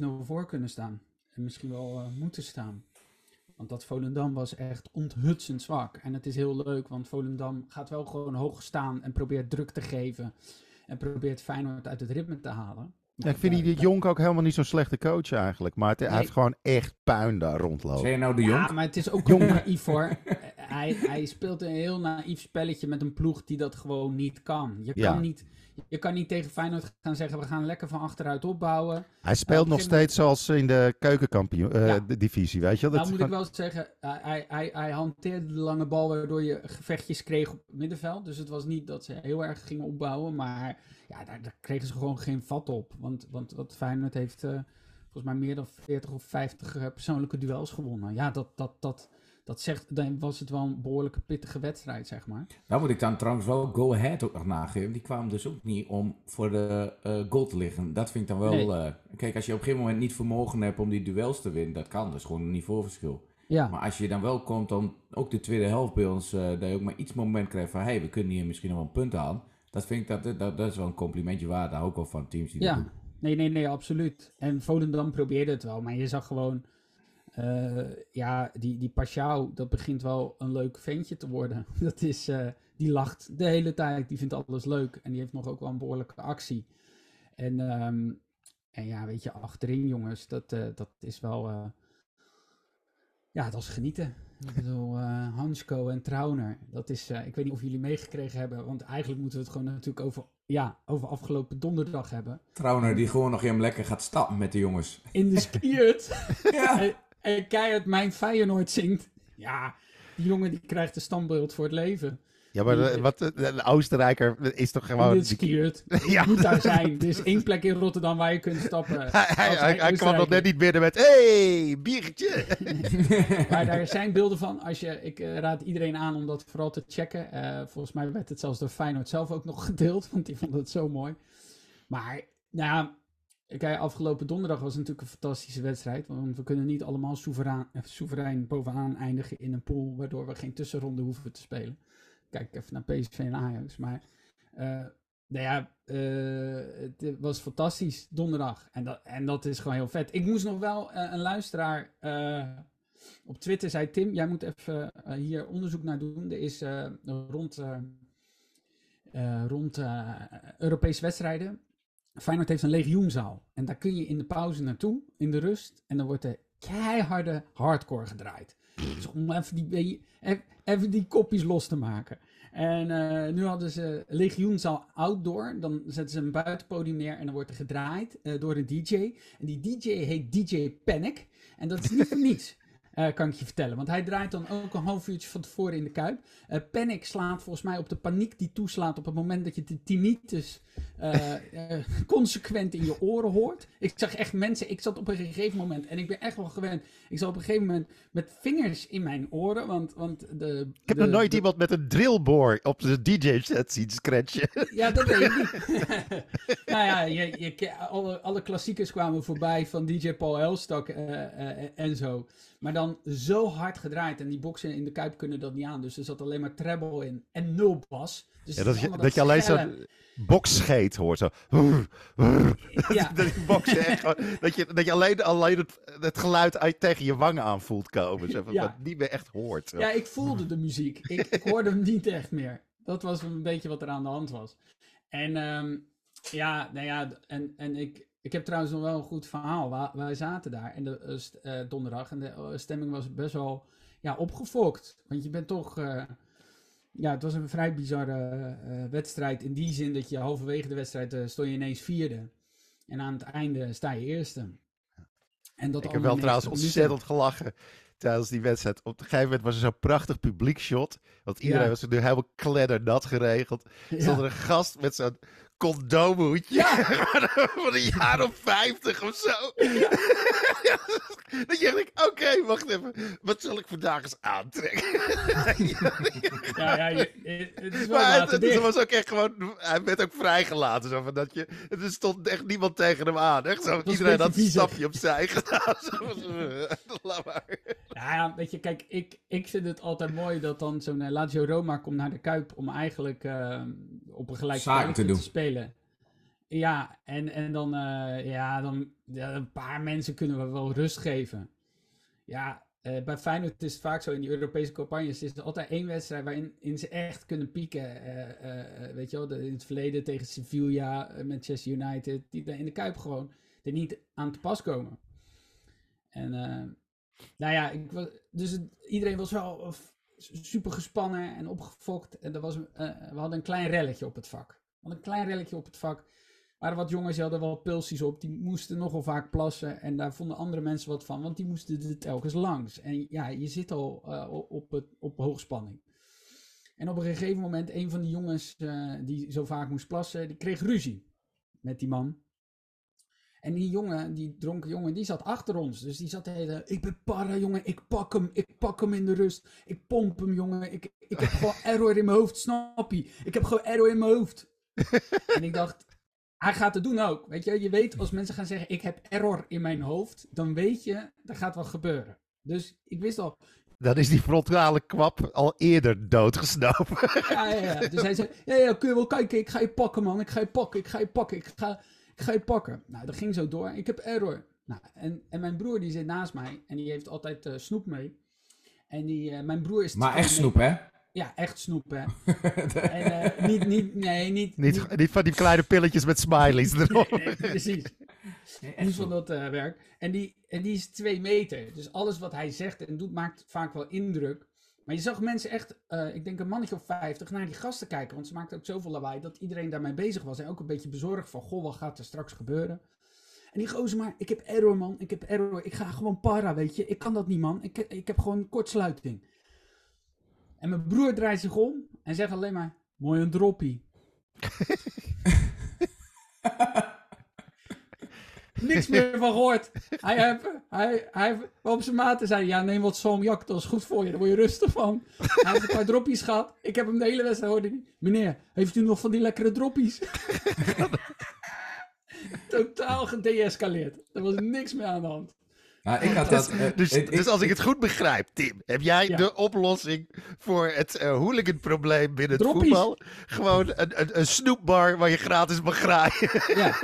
Speaker 2: 5-6-0 voor kunnen staan. En misschien wel uh, moeten staan. Want dat Volendam was echt onthutsend zwak. En het is heel leuk, want Volendam gaat wel gewoon hoog staan en probeert druk te geven. En probeert Feyenoord uit het ritme te halen.
Speaker 1: Ja, ik vind die Jonk ook helemaal niet zo'n slechte coach eigenlijk. Maar het, hij heeft gewoon echt puin daar rondlopen.
Speaker 3: Je nou de Jonk?
Speaker 2: Ja, maar het is ook jong naïef hoor. hij, hij speelt een heel naïef spelletje met een ploeg die dat gewoon niet kan. Je kan,
Speaker 1: Ja.
Speaker 2: niet, je kan niet tegen Feyenoord gaan zeggen, we gaan lekker van achteruit opbouwen.
Speaker 1: Hij speelt
Speaker 2: op
Speaker 1: nog steeds zoals in de keukenkampioen eh,
Speaker 2: Ja.
Speaker 1: de divisie, weet je wel? Dat
Speaker 2: Nou
Speaker 1: is
Speaker 2: moet ik wel zeggen, hij, hij, hij, hanteerde de lange bal waardoor je gevechtjes kreeg op het middenveld. Dus het was niet dat ze heel erg gingen opbouwen, maar ja, daar, daar kregen ze gewoon geen vat op. Want, want wat Feyenoord heeft eh, volgens mij meer dan 40 of 50 eh, persoonlijke duels gewonnen. Ja, dat, dat, dat, dat zegt, dan was het wel een behoorlijke pittige wedstrijd, zeg maar.
Speaker 3: Nou moet ik dan trouwens wel Go Ahead ook nog nageven. Die kwamen dus ook niet om voor de eh, goal te liggen. Dat vind ik dan wel...
Speaker 2: Nee.
Speaker 3: eh, kijk, als je op een gegeven moment niet vermogen hebt om die duels te winnen, dat kan. Dat is gewoon een niveauverschil.
Speaker 2: Ja,
Speaker 3: Maar als je dan wel komt dan ook de tweede helft bij ons, eh, dat je ook maar iets moment krijgt van, hey, we kunnen hier misschien nog wel een punt aan. Dat vind ik, dat, dat, dat is wel een complimentje waard. Daar ook wel van teams die dat
Speaker 2: Ja,
Speaker 3: doen.
Speaker 2: nee, nee, nee, absoluut. En Volendam probeerde het wel, maar je zag gewoon, eh, ja, die, die Pashao, dat begint wel een leuk ventje te worden. Dat is, eh, die lacht de hele tijd, die vindt alles leuk en die heeft nog ook wel een behoorlijke actie. En, ehm, en ja, weet je, achterin jongens, dat, eh, dat is wel, ja, dat is genieten. Ik bedoel, Hansko en Trauner, dat is, ik weet niet of jullie meegekregen hebben, want eigenlijk moeten we het gewoon natuurlijk over, ja, over afgelopen donderdag hebben.
Speaker 3: Trauner die gewoon nog helemaal lekker gaat stappen met de jongens.
Speaker 2: in de skiert.
Speaker 3: Ja.
Speaker 2: en, keihard mijn Feyenoord zingt. Ja, die jongen die krijgt een standbeeld voor het leven.
Speaker 1: Ja, maar wat, de, de Oostenrijker is toch gewoon...
Speaker 2: de skiert.
Speaker 1: Ja.
Speaker 2: Moet daar zijn. Er is één plek in Rotterdam waar je kunt stappen.
Speaker 1: Hij, hij,
Speaker 2: Als
Speaker 1: hij, hij kwam nog net niet binnen met... hey, biertje!
Speaker 2: Maar daar zijn beelden van. Als je, ik eh, raad iedereen aan om dat vooral te checken. Eh, volgens mij werd het zelfs door Feyenoord zelf ook nog gedeeld. Want die vond het zo mooi. Maar, nou ja, Kijk, afgelopen donderdag was natuurlijk een fantastische wedstrijd. Want we kunnen niet allemaal soeverein, eh, soeverein bovenaan eindigen in een pool. Waardoor we geen tussenronde hoeven te spelen. Kijk even naar PSV en Ajax. Maar eh, nou ja, eh, het was fantastisch donderdag. En dat, en dat is gewoon heel vet. Ik moest nog wel een luisteraar op Twitter zei: Tim, jij moet even hier onderzoek naar doen. Er is rond, eh, rond Europese wedstrijden. Feyenoord heeft een legioenzaal. En daar kun je in de pauze naartoe, in de rust. En dan wordt er keiharde hardcore gedraaid. Dus om even die, even, die kopjes los te maken. En eh, nu hadden ze legioenzaal outdoor. Dan zetten ze een buitenpodium neer en dan wordt er gedraaid eh, door een DJ. En die DJ heet DJ Panic. En dat is niet voor niets. Uh, kan ik je vertellen. Want hij draait dan ook een half uurtje van tevoren in de kuip. Uh, Panic slaat volgens mij op de paniek die toeslaat op het moment dat je de tinnitus uh, consequent in je oren hoort. Ik zag echt mensen, ik zat op een gegeven moment, en ik ben echt wel gewend, ik zat op een gegeven moment met vingers in mijn oren. Want, want de,
Speaker 1: ik heb nog nooit iemand met een drillboor op de DJ-set zien scratchen.
Speaker 2: Ja, dat weet ik niet. nou ja, je, je, alle, alle klassiekers kwamen voorbij van DJ Paul Elstak en zo. Maar dan zo hard gedraaid. En die boksen in de kuip kunnen dat niet aan. Dus er zat alleen maar treble in. En nul bas. Dus
Speaker 1: ja, dat, je, dat, je alleen zo'n boksscheet hoort. Zo. Ja. dat, die boksen echt gewoon, dat, je, dat je alleen, alleen het, het geluid uit tegen je wangen aan voelt komen. Zo, ja. Dat niet meer echt hoort. Zo.
Speaker 2: Ja, ik voelde de muziek. Ik, ik hoorde hem niet echt meer. Dat was een beetje wat er aan de hand was. En um, ja, nou ja, en, en ik, ik heb trouwens nog wel een goed verhaal. Wij, zaten daar en de, uh, donderdag en de uh, stemming was best wel ja, opgefokt. Want je bent toch... Uh, ja, het was een vrij bizarre wedstrijd in die zin dat je halverwege de wedstrijd stond je ineens vierde. En aan het einde sta je eerste.
Speaker 1: En dat ik heb wel trouwens ontzettend gelachen tijdens die wedstrijd. Op een gegeven moment was er zo'n prachtig publiek shot. Want iedereen was er nu helemaal kleddernat geregeld. Ja. Stond er een gast met zo'n condoomhoedje. Ja. van een jaar of vijftig of zo. Ja. Dan denk ik, oké, wacht even. Wat zal ik vandaag eens aantrekken?
Speaker 2: ja, ja, je, het is wel maar het,
Speaker 1: het, was ook echt gewoon, hij werd ook vrijgelaten. Zo van dat je, er stond echt niemand tegen hem aan. Echt zo, iedereen had een stapje opzij gedaan. Laat maar.
Speaker 2: Ja, weet je, kijk, ik, ik vind het altijd mooi dat dan zo'n uh, Lazio Roma komt naar de Kuip om eigenlijk uh, op een gelijke te, te spelen. Ja, en, en dan, uh, ja, dan een paar mensen kunnen we wel rust geven. Ja, uh, bij Feyenoord is het vaak zo in die Europese campagnes. is er altijd één wedstrijd waarin in ze echt kunnen pieken. Uh, weet je wel, in het verleden tegen Sevilla, Manchester United. Die in de Kuip gewoon er niet aan te pas komen. En nou ja, ik was, dus iedereen was wel super gespannen en opgefokt. En er was, we hadden een klein relletje op het vak. Hadden een klein relletje op het vak waren wat jongens die hadden wel pulsies op. Die moesten nogal vaak plassen. En daar vonden andere mensen wat van. Want die moesten er telkens langs. En ja, je zit al uh, op, het, op hoogspanning. En op een gegeven moment, een van die jongens uh, die zo vaak moest plassen, die kreeg ruzie met die man. En die jongen, die dronken jongen, die zat achter ons. Dus die zat de hele, ik ben para jongen, ik pak hem, ik pak hem in de rust. Ik pomp hem jongen, ik, ik heb gewoon error in mijn hoofd, snap je? Ik heb gewoon error in mijn hoofd. en ik dacht, hij gaat het doen ook. Weet je, je weet als mensen gaan zeggen: Ik heb error in mijn hoofd, dan weet je, er gaat wat gebeuren. Dus ik wist al.
Speaker 1: Dan is die frontale kwap al eerder doodgesnopen.
Speaker 2: Ja, ja, ja. Dus hij zei: ja, ja, kun je wel kijken, ik ga je pakken, man. Ik ga je pakken, ik ga je pakken, ik ga, ik ga je pakken. Nou, dat ging zo door. Ik heb error. Nou, en, en mijn broer die zit naast mij en die heeft altijd uh, snoep mee. En die, uh, mijn broer is.
Speaker 3: Maar echt snoep, hè?
Speaker 2: Ja, echt snoep, hè. en, uh, niet, niet, nee, niet,
Speaker 1: niet, niet... van die kleine pilletjes met smileys erop.
Speaker 2: nee, precies. Nee, niet van dat uh, werk. En die, en die is twee meter. Dus alles wat hij zegt en doet maakt vaak wel indruk. Maar je zag mensen echt, uh, ik denk een mannetje of vijftig, naar die gasten kijken. Want ze maakten ook zoveel lawaai dat iedereen daarmee bezig was. En ook een beetje bezorgd van, goh, wat gaat er straks gebeuren? En die gozer maar, ik heb error man, ik heb error. Ik ga gewoon para, weet je. Ik kan dat niet man. Ik, ik heb gewoon kortsluiting. En mijn broer draait zich om en zegt alleen maar: Mooi een droppie. Niks meer van gehoord. Hij heeft, hij, hij op zijn maten zei: Ja, neem wat salmiak, dat is goed voor je, daar word je rustig van. Hij heeft een paar droppies gehad. Ik heb hem de hele wedstrijd hoorde niet. Meneer, heeft u nog van die lekkere droppies? Totaal gedeescaleerd. Er was niks meer aan de hand.
Speaker 3: Nou, ik had dus, dat,
Speaker 1: uh, dus, dus, als ik het goed begrijp, Tim, heb jij de oplossing voor het uh, hooligan-probleem binnen het voetbal? Gewoon een, een, een, snoepbar waar je gratis mag graaien.
Speaker 2: Ja,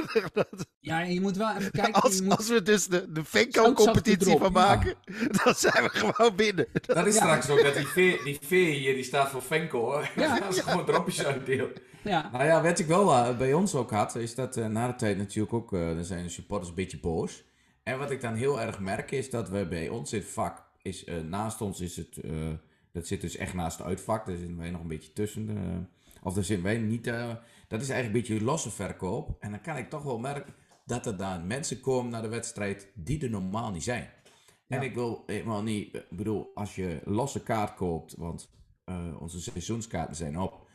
Speaker 2: ja je moet wel even kijken.
Speaker 1: Als,
Speaker 2: moet...
Speaker 1: als we dus de, de Venko-competitie van maken, ja. dan zijn we gewoon binnen.
Speaker 3: Dat, is straks ook dat die veer, die veer hier, die staat voor Venko hoor. Ja. Als gewoon dropjes uitdeel. Ja. Nou ja, wat ik wel uh, bij ons ook had, is dat na de tijd natuurlijk ook, dan zijn de supporters een beetje boos. En wat ik dan heel erg merk is dat we bij ons in het vak, is, uh, naast ons is het, uh, dat zit dus echt naast het uitvak, daar zitten wij nog een beetje tussen. Uh, of daar zitten wij niet, dat is eigenlijk een beetje losse verkoop. En dan kan ik toch wel merken dat er dan mensen komen naar de wedstrijd die er normaal niet zijn. En ik wil helemaal niet, ik bedoel, als je losse kaart koopt, want onze seizoenskaarten zijn op.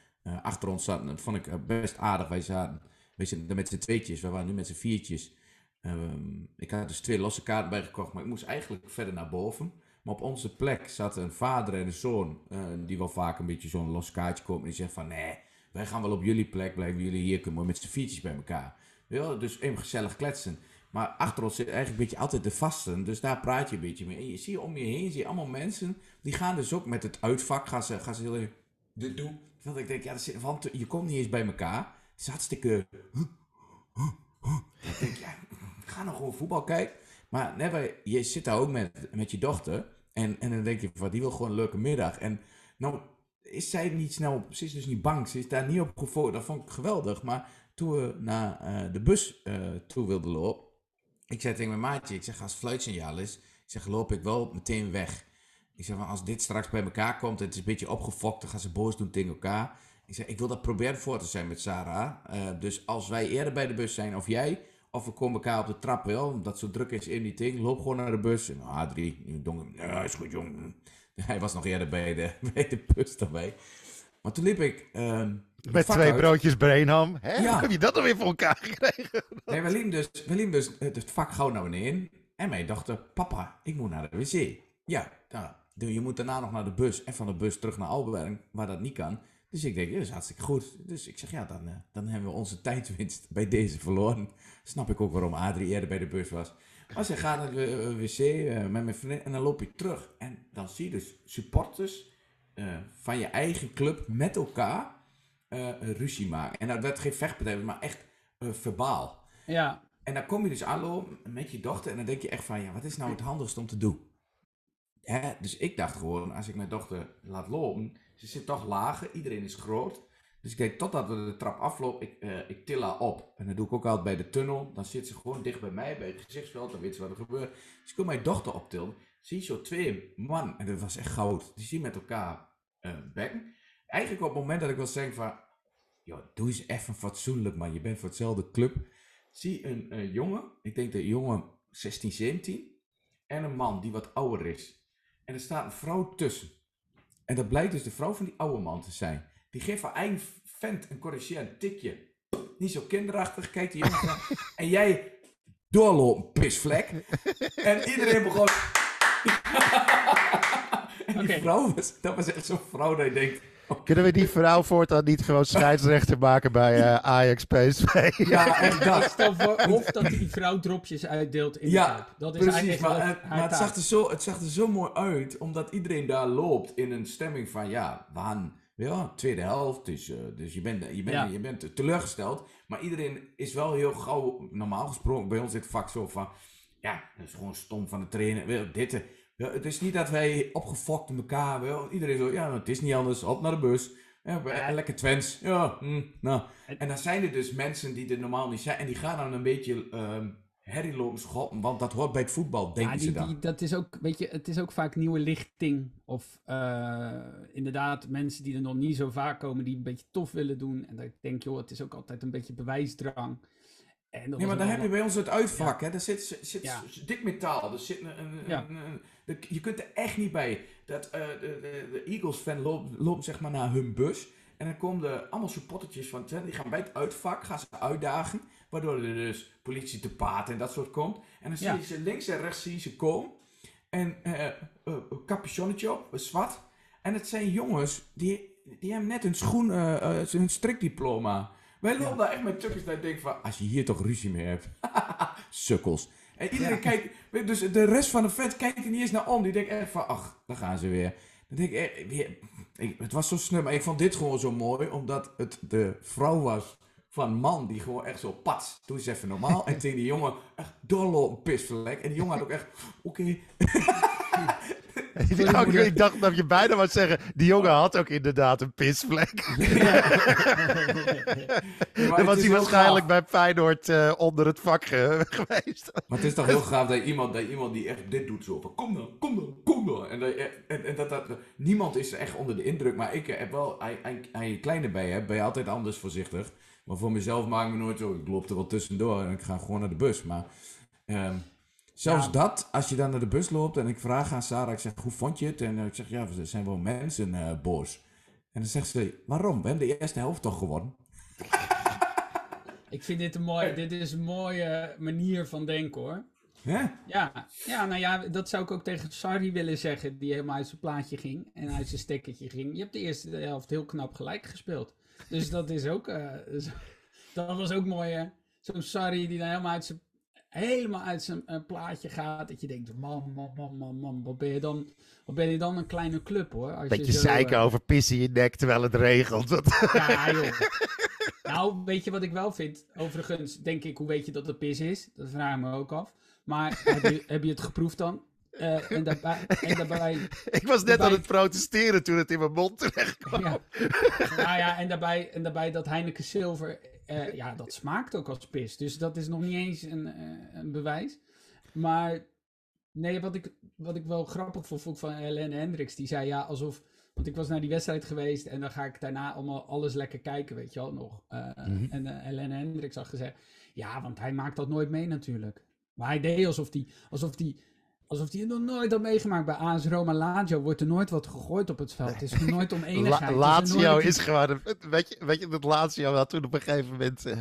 Speaker 3: Achter ons zaten, dat vond ik best aardig. Wij zaten, wij zitten met z'n tweetjes, we waren nu met z'n viertjes. Um, ik had dus twee losse kaarten bijgekocht, maar ik moest eigenlijk verder naar boven. Maar op onze plek zat een vader en een zoon, uh, die wel vaak een beetje zo'n los kaartje komen. En die zegt van, nee, wij gaan wel op jullie plek blijven, jullie hier kunnen met z'n viertjes bij elkaar. Ja, dus even gezellig kletsen. Maar achter ons zit eigenlijk een beetje altijd de vasten. Dus daar praat je een beetje mee. En je ziet om je heen, zie je allemaal mensen. Die gaan dus ook met het uitvak. Gaan ze, gaan ze heel. Dit doen. Want ik denk, ja, want je komt niet eens bij elkaar. Het is. Ik denk, ja, ga nog gewoon voetbal kijken. Maar je zit daar ook met, met je dochter. En, en dan denk je, van, die wil gewoon een leuke middag. En nou is zij niet snel... Ze is dus niet bang. Ze is daar niet op gefocust. Dat vond ik geweldig. Maar toen we naar uh, de bus uh, toe wilden lopen ik zei tegen mijn maatje, ik zeg als fluitsignaal is, ik zeg loop ik wel meteen weg. Ik zeg, maar als dit straks bij elkaar komt het is een beetje opgefokt, dan gaan ze boos doen tegen elkaar. Ik zeg, ik wil dat proberen voor te zijn met Sarah. Uh, dus als wij eerder bij de bus zijn, of jij, of we komen elkaar op de trap wel, omdat zo druk is in die ding, loop gewoon naar de bus. En Adrie, donker, ja, is goed jong. Hij was nog eerder bij de, bij de bus daarbij. Maar toen liep ik... Uh,
Speaker 1: met twee broodjes Brainham. Hè? Ja. Heb je dat alweer voor elkaar gekregen?
Speaker 3: Nee, we liepen dus, we liepen dus het vak gauw naar beneden. En mij dachten, papa, ik moet naar de wc. Ja, nou, je moet daarna nog naar de bus. En van de bus terug naar Alberg, waar dat niet kan. Dus ik denk, ja, dat is hartstikke goed. Dus ik zeg, ja, dan, uh, dan hebben we onze tijdwinst bij deze verloren. Snap ik ook waarom Adrie eerder bij de bus was. Als je gaat naar de wc uh, met mijn vriendin en dan loop je terug. En dan zie je dus supporters uh, van je eigen club met elkaar ruzie maken. En dat werd geen vechtpartij, maar echt verbaal.
Speaker 2: Ja.
Speaker 3: En dan kom je dus aanlopen met je dochter en dan denk je echt van, ja, wat is nou het handigste om te doen? Hè? Dus ik dacht gewoon, als ik mijn dochter laat lopen, ze zit toch lager, iedereen is groot. Dus ik denk, totdat we de trap aflopen, ik, uh, ik til haar op. En dat doe ik ook altijd bij de tunnel. Dan zit ze gewoon dicht bij mij, bij het gezichtsveld, dan weet ze wat er gebeurt. Dus ik kom mijn dochter optillen, zie zo twee man, en dat was echt goud, die zien met elkaar uh, bekken. Eigenlijk op het moment dat ik wil zeggen van, joh, doe eens even fatsoenlijk man, je bent voor hetzelfde club. Zie een, een jongen, ik denk de jongen 16, 17, en een man die wat ouder is. En er staat een vrouw tussen. En dat blijkt dus de vrouw van die oude man te zijn. Die geeft haar eigen vent een corrigerend tikje. Niet zo kinderachtig, kijkt die jongen En jij doorlopen, pisvlek. en iedereen begon... En die vrouw was, dat was echt zo'n vrouw dat je denkt...
Speaker 1: Kunnen we die vrouw voortaan niet gewoon scheidsrechter maken bij uh, Ajax PSV?
Speaker 3: Ja, en dat.
Speaker 2: Of dat die vrouw dropjes uitdeelt in
Speaker 3: ja,
Speaker 2: de Dat
Speaker 3: is precies, maar, het, maar het, zag er zo, het zag er zo mooi uit, omdat iedereen daar loopt in een stemming van, ja, we gaan, ja, tweede helft, dus, uh, dus je, bent, je, bent, ja. je bent teleurgesteld. Maar iedereen is wel heel gauw, normaal gesproken, bij ons zit het vak zo van, ja, dat is gewoon stom van de trainer, dit, ja, het is niet dat wij opgefokt in elkaar wel. Iedereen zo, ja, het is niet anders. Op naar de bus. Ja, lekker Twents. Ja, hm, nou. En dan zijn er dus mensen die er normaal niet zijn. En die gaan dan een beetje um, herrie lopen schoppen. Want dat hoort bij het voetbal, denken ja, die, ze dan.
Speaker 2: Die, dat is ook, weet je, het is ook vaak nieuwe lichting. Of uh, inderdaad mensen die er nog niet zo vaak komen. Die een beetje tof willen doen. En ik denk, joh, het is ook altijd een beetje bewijsdrang.
Speaker 3: En nee, maar dan heb je bij ons het uitvak. Ja. Hè? Daar zit, zit ja. dik metaal. Er zit een, een, ja. een, je kunt er echt niet bij. Dat, uh, de, de, de Eagles-fan loopt, loopt zeg maar naar hun bus. En dan komen er allemaal supportertjes van. Die gaan bij het uitvak gaan ze uitdagen. Waardoor er dus politie te paard en dat soort komt. En dan zie je ze links en rechts zie je ze komen. En uh, uh, capuchonnetje op, zwart. En het zijn jongens die, die hebben net een schoen, hun strikdiploma. Wij lopen daar echt met dat ik denk van, als je hier toch ruzie mee hebt. Sukkels. En iedereen kijkt, dus de rest van de fans kijkt er niet eens naar om. Die denkt echt van, ach, daar gaan ze weer. Dan denk ik, echt, weer, ik, het was zo snel, maar ik vond dit gewoon zo mooi, omdat het de vrouw was van man die gewoon echt zo pats. Doe eens even normaal. en tegen die jongen echt doorlopen pisvlek. En die jongen had ook echt, oké.
Speaker 1: ik dacht dat je bijna wat zeggen. Die jongen had ook inderdaad een pisvlek. Dan was hij waarschijnlijk bij Feyenoord uh, onder het vak geweest.
Speaker 3: Maar het is toch heel gaaf dat iemand, dat iemand die echt dit doet zo van kom dan, kom dan, kom dan. En, dat, en, en dat, dat, niemand is echt onder de indruk. Maar ik heb wel, aan je kleine bij hebt, ben je altijd anders voorzichtig. Maar voor mezelf maak ik me nooit zo. Ik loop er wel tussendoor en ik ga gewoon naar de bus. Maar... Um, Zelfs
Speaker 2: Ja.
Speaker 3: dat, als je dan naar de bus loopt en ik vraag aan Sarah, ik zeg, hoe vond je het? En eh, ik zeg, ja, er zijn wel mensen eh, boos. En dan zegt ze, waarom? We hebben de eerste helft toch gewonnen?
Speaker 2: Ik vind dit een, mooi, dit is een mooie manier van denken hoor.
Speaker 3: Hè?
Speaker 2: Ja, ja, nou ja, dat zou ik ook tegen Sarri willen zeggen, die helemaal uit zijn plaatje ging en uit zijn stekkertje ging. Je hebt de eerste helft heel knap gelijk gespeeld. Dus dat is ook, eh, dat was ook mooi hè. Zo'n Sarri die dan helemaal uit zijn, helemaal uit zijn eh, plaatje gaat. Dat je denkt, man, man, man, man, man, wat ben je dan, wat ben je dan een kleine club hoor. Als
Speaker 1: Beetje
Speaker 2: je
Speaker 1: zeiken
Speaker 2: eh,
Speaker 1: over pissen in je nek terwijl het regelt. Dat-
Speaker 2: Ja, joh. Nou, weet je wat ik wel vind? Overigens denk ik, hoe weet je dat het pis is? Dat vraag ik me ook af. Maar heb je, heb je het geproefd dan? Eh, en, daarbij, en daarbij,
Speaker 1: ik was net aan het protesteren toen het in mijn mond terecht kwam.
Speaker 2: ja. Nou ja, en daarbij, en daarbij dat Heineken Silver, eh, ja, dat smaakt ook als pis. Dus dat is nog niet eens een, eh, een bewijs. Maar nee, wat ik, wat ik wel grappig vond, van Helene Hendricks. Die zei ja, alsof... Want ik was naar die wedstrijd geweest en dan ga ik daarna allemaal alles lekker kijken, weet je wel, nog. Eh,
Speaker 1: Mhm.
Speaker 2: En Helene Hendricks had gezegd, ja, want hij maakt dat nooit mee natuurlijk. Maar hij deed alsof hij alsof die, alsof hij het nog nooit had meegemaakt. Bij AS Roma Lazio wordt er nooit wat gegooid op het veld. Het is nooit om enigheid.
Speaker 1: La Lazio is gewoon... een- weet, je, weet je dat Lazio had toen op een gegeven moment... eh,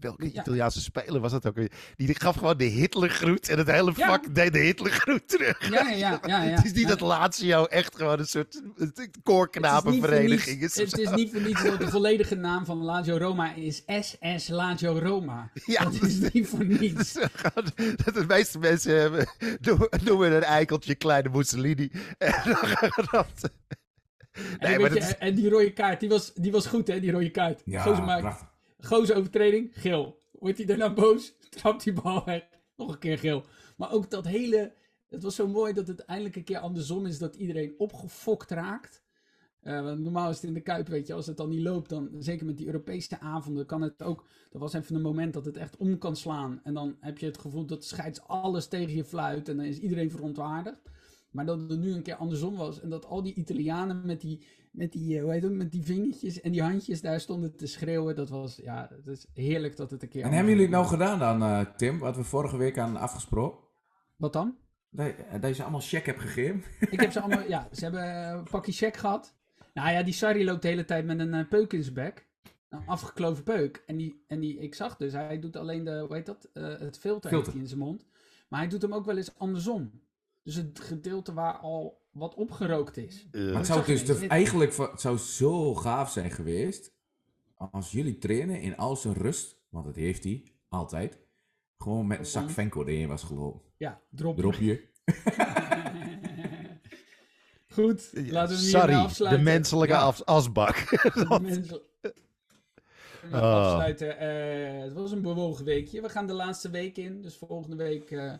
Speaker 1: welke
Speaker 2: Ja.
Speaker 1: Italiaanse speler was dat ook weer? Die gaf gewoon de Hitlergroet en het hele
Speaker 2: Ja.
Speaker 1: vak deed de Hitlergroet terug.
Speaker 2: Ja, ja, ja. ja, ja.
Speaker 1: Het is niet dat Lazio echt gewoon een soort
Speaker 2: het is niet voor
Speaker 1: koorknapenvereniging is.
Speaker 2: Het is niet voor niets dat de volledige naam van Lazio Roma is SS Lazio Roma.
Speaker 1: Ja,
Speaker 2: dat is niet voor niets.
Speaker 1: Dat, dat de meeste mensen hebben, noemen, noemen een eikeltje kleine Mussolini. En dan dat. Nee, maar
Speaker 2: je,
Speaker 1: dat is-
Speaker 2: en die rode kaart, die was, die was goed hè, die rode kaart.
Speaker 3: Ja,
Speaker 2: Gozer maakt-. Gozer overtreding, geel. Wordt hij daarna boos, trapt die bal weg, nog een keer geel. Maar ook dat hele, het was zo mooi dat het eindelijk een keer andersom is dat iedereen opgefokt raakt. Eh, want normaal is het in de Kuip, weet je, als het dan niet loopt, dan zeker met die Europese avonden kan het ook, dat was even een moment dat het echt om kan slaan. En dan heb je het gevoel dat scheids alles tegen je fluit en dan is iedereen verontwaardigd. Maar dat het nu een keer andersom was en dat al die Italianen met die, met die, eh, hoe heet het, met die vingertjes en die handjes daar stonden te schreeuwen, dat was, ja, het is heerlijk dat het een keer
Speaker 3: En hebben jullie het nou gedaan dan, eh, Tim, wat we vorige week aan afgesproken?
Speaker 2: Wat dan?
Speaker 3: Dat, dat je ze allemaal check hebt gegeven?
Speaker 2: Ik heb ze allemaal, ja, ze hebben een pakje check gehad. Nou ja, die Sarri loopt de hele tijd met een eh, peuk in zijn bek. Een afgekloven peuk. En, die, en die, ik zag dus, hij doet alleen de, hoe heet dat, Eh, het filter, in zijn mond. Maar hij doet hem ook wel eens andersom. Dus het gedeelte waar al wat opgerookt is.
Speaker 1: Eh,
Speaker 3: Maar het zou dus de- eigenlijk het zou zo gaaf zijn geweest als jullie trainen in al zijn rust, want dat heeft hij altijd, gewoon met een zak. Venko erin was gelopen.
Speaker 2: Ja, drop.
Speaker 3: Dropje.
Speaker 2: Goed, laten we
Speaker 1: Sorry,
Speaker 2: afsluiten.
Speaker 1: de menselijke
Speaker 3: Ja.
Speaker 1: af- asbak. Oh.
Speaker 2: Afsluiten. Eh, het was een bewogen weekje. We gaan de laatste week in. Dus volgende week. eh,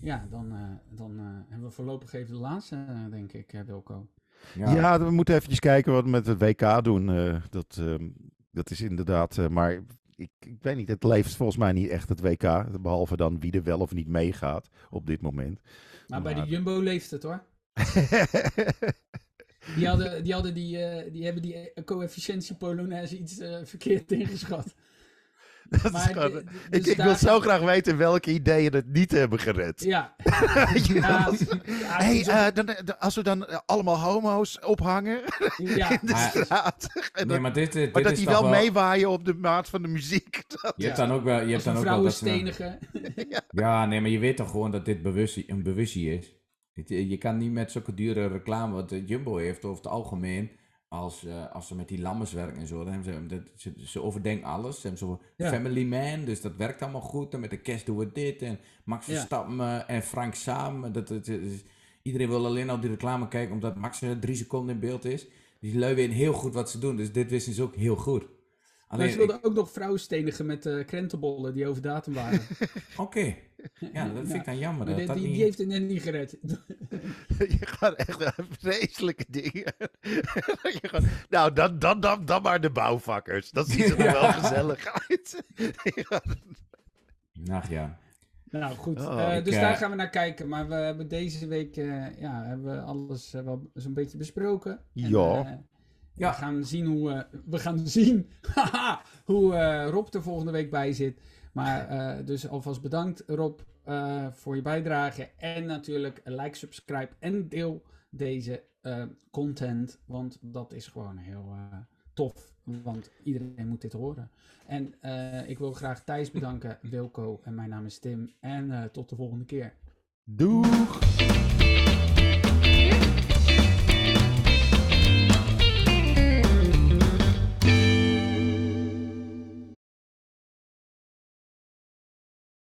Speaker 2: ja, dan, eh, dan eh, hebben we voorlopig even de laatste, denk ik, Wilco.
Speaker 3: Ja.
Speaker 1: Ja, we moeten eventjes kijken wat we met het WK doen. eh, dat, ehm, dat is inderdaad, eh, maar ik, ik weet niet, het leeft volgens mij niet echt het WK. Behalve dan wie er wel of niet meegaat op dit moment.
Speaker 2: Maar bij de Jumbo leeft het hoor. Die, hadden, die, hadden die, eh, die hebben die coëfficiëntie Polonaise iets eh, verkeerd ingeschat.
Speaker 1: Dat is gewoon-
Speaker 2: de- de-
Speaker 1: ik
Speaker 2: dus
Speaker 1: ik
Speaker 2: daar-
Speaker 1: wil zo graag weten welke ideeën het niet hebben gered.
Speaker 2: Ja.
Speaker 1: Hey, eh, dan, dan- als we dan allemaal homo's ophangen
Speaker 2: ja,
Speaker 1: in de
Speaker 3: Maar-
Speaker 1: straat. En
Speaker 3: Nee,
Speaker 1: dan-
Speaker 3: maar dit, dit,
Speaker 1: maar dat
Speaker 3: is
Speaker 1: die wel meewaaien op de maat van de muziek. Dat-
Speaker 3: Je hebt
Speaker 2: Ja.
Speaker 3: dan ook wel, je hebt dan
Speaker 2: een
Speaker 3: ook wel dat. Ja, nee, maar je weet toch gewoon dat dit bewustie, een bewustie is. Het- Je kan niet met zulke dure reclame, wat Jumbo heeft over het algemeen, als, eh, als ze met die lammers werken en zo, dan hebben ze, dat, ze, ze overdenken alles. Ze hebben zo
Speaker 2: Ja.
Speaker 3: Family Man, dus dat werkt allemaal goed. En met de kerst doen we dit. En Max
Speaker 2: Ja.
Speaker 3: Verstappen eh, en Frank samen. Dat, dat, iedereen wil alleen op die reclame kijken, omdat Max eh, drie seconden in beeld is. Die lui weten heel goed wat ze doen, dus dit wisten ze ook heel goed.
Speaker 2: Maar
Speaker 3: Alleen,
Speaker 2: ze
Speaker 3: ik-
Speaker 2: wilden ook nog vrouwen stenigen met eh krentenbollen die over datum waren.
Speaker 3: oké. Ja, dat vind ik dan jammer. Dat
Speaker 2: die,
Speaker 3: dat
Speaker 2: die,
Speaker 3: niet...
Speaker 2: die heeft het net niet gered.
Speaker 1: Je gaat echt eh, vreselijke dingen. Je gaat, nou, dan, dan, dan, dan maar de bouwvakkers. Dat ziet er wel gezellig uit. Gaat-
Speaker 3: Ach ja.
Speaker 2: Nou goed,
Speaker 1: Oh,
Speaker 2: eh,
Speaker 3: ik,
Speaker 2: dus daar gaan we naar kijken. Maar we hebben deze week eh, ja, hebben we alles wel zo'n beetje besproken. En,
Speaker 1: Ja.
Speaker 2: eh,
Speaker 3: Ja.
Speaker 2: We gaan zien hoe, eh, we gaan zien haha, hoe eh, Rob er volgende week bij zit. Maar eh, dus alvast bedankt Rob voor je bijdrage. En natuurlijk like, subscribe en deel deze content. Want dat is gewoon heel tof. Want iedereen moet dit horen. En ik wil graag Thijs bedanken, Wilco en mijn naam is Tim. En tot de volgende keer.
Speaker 1: Doeg!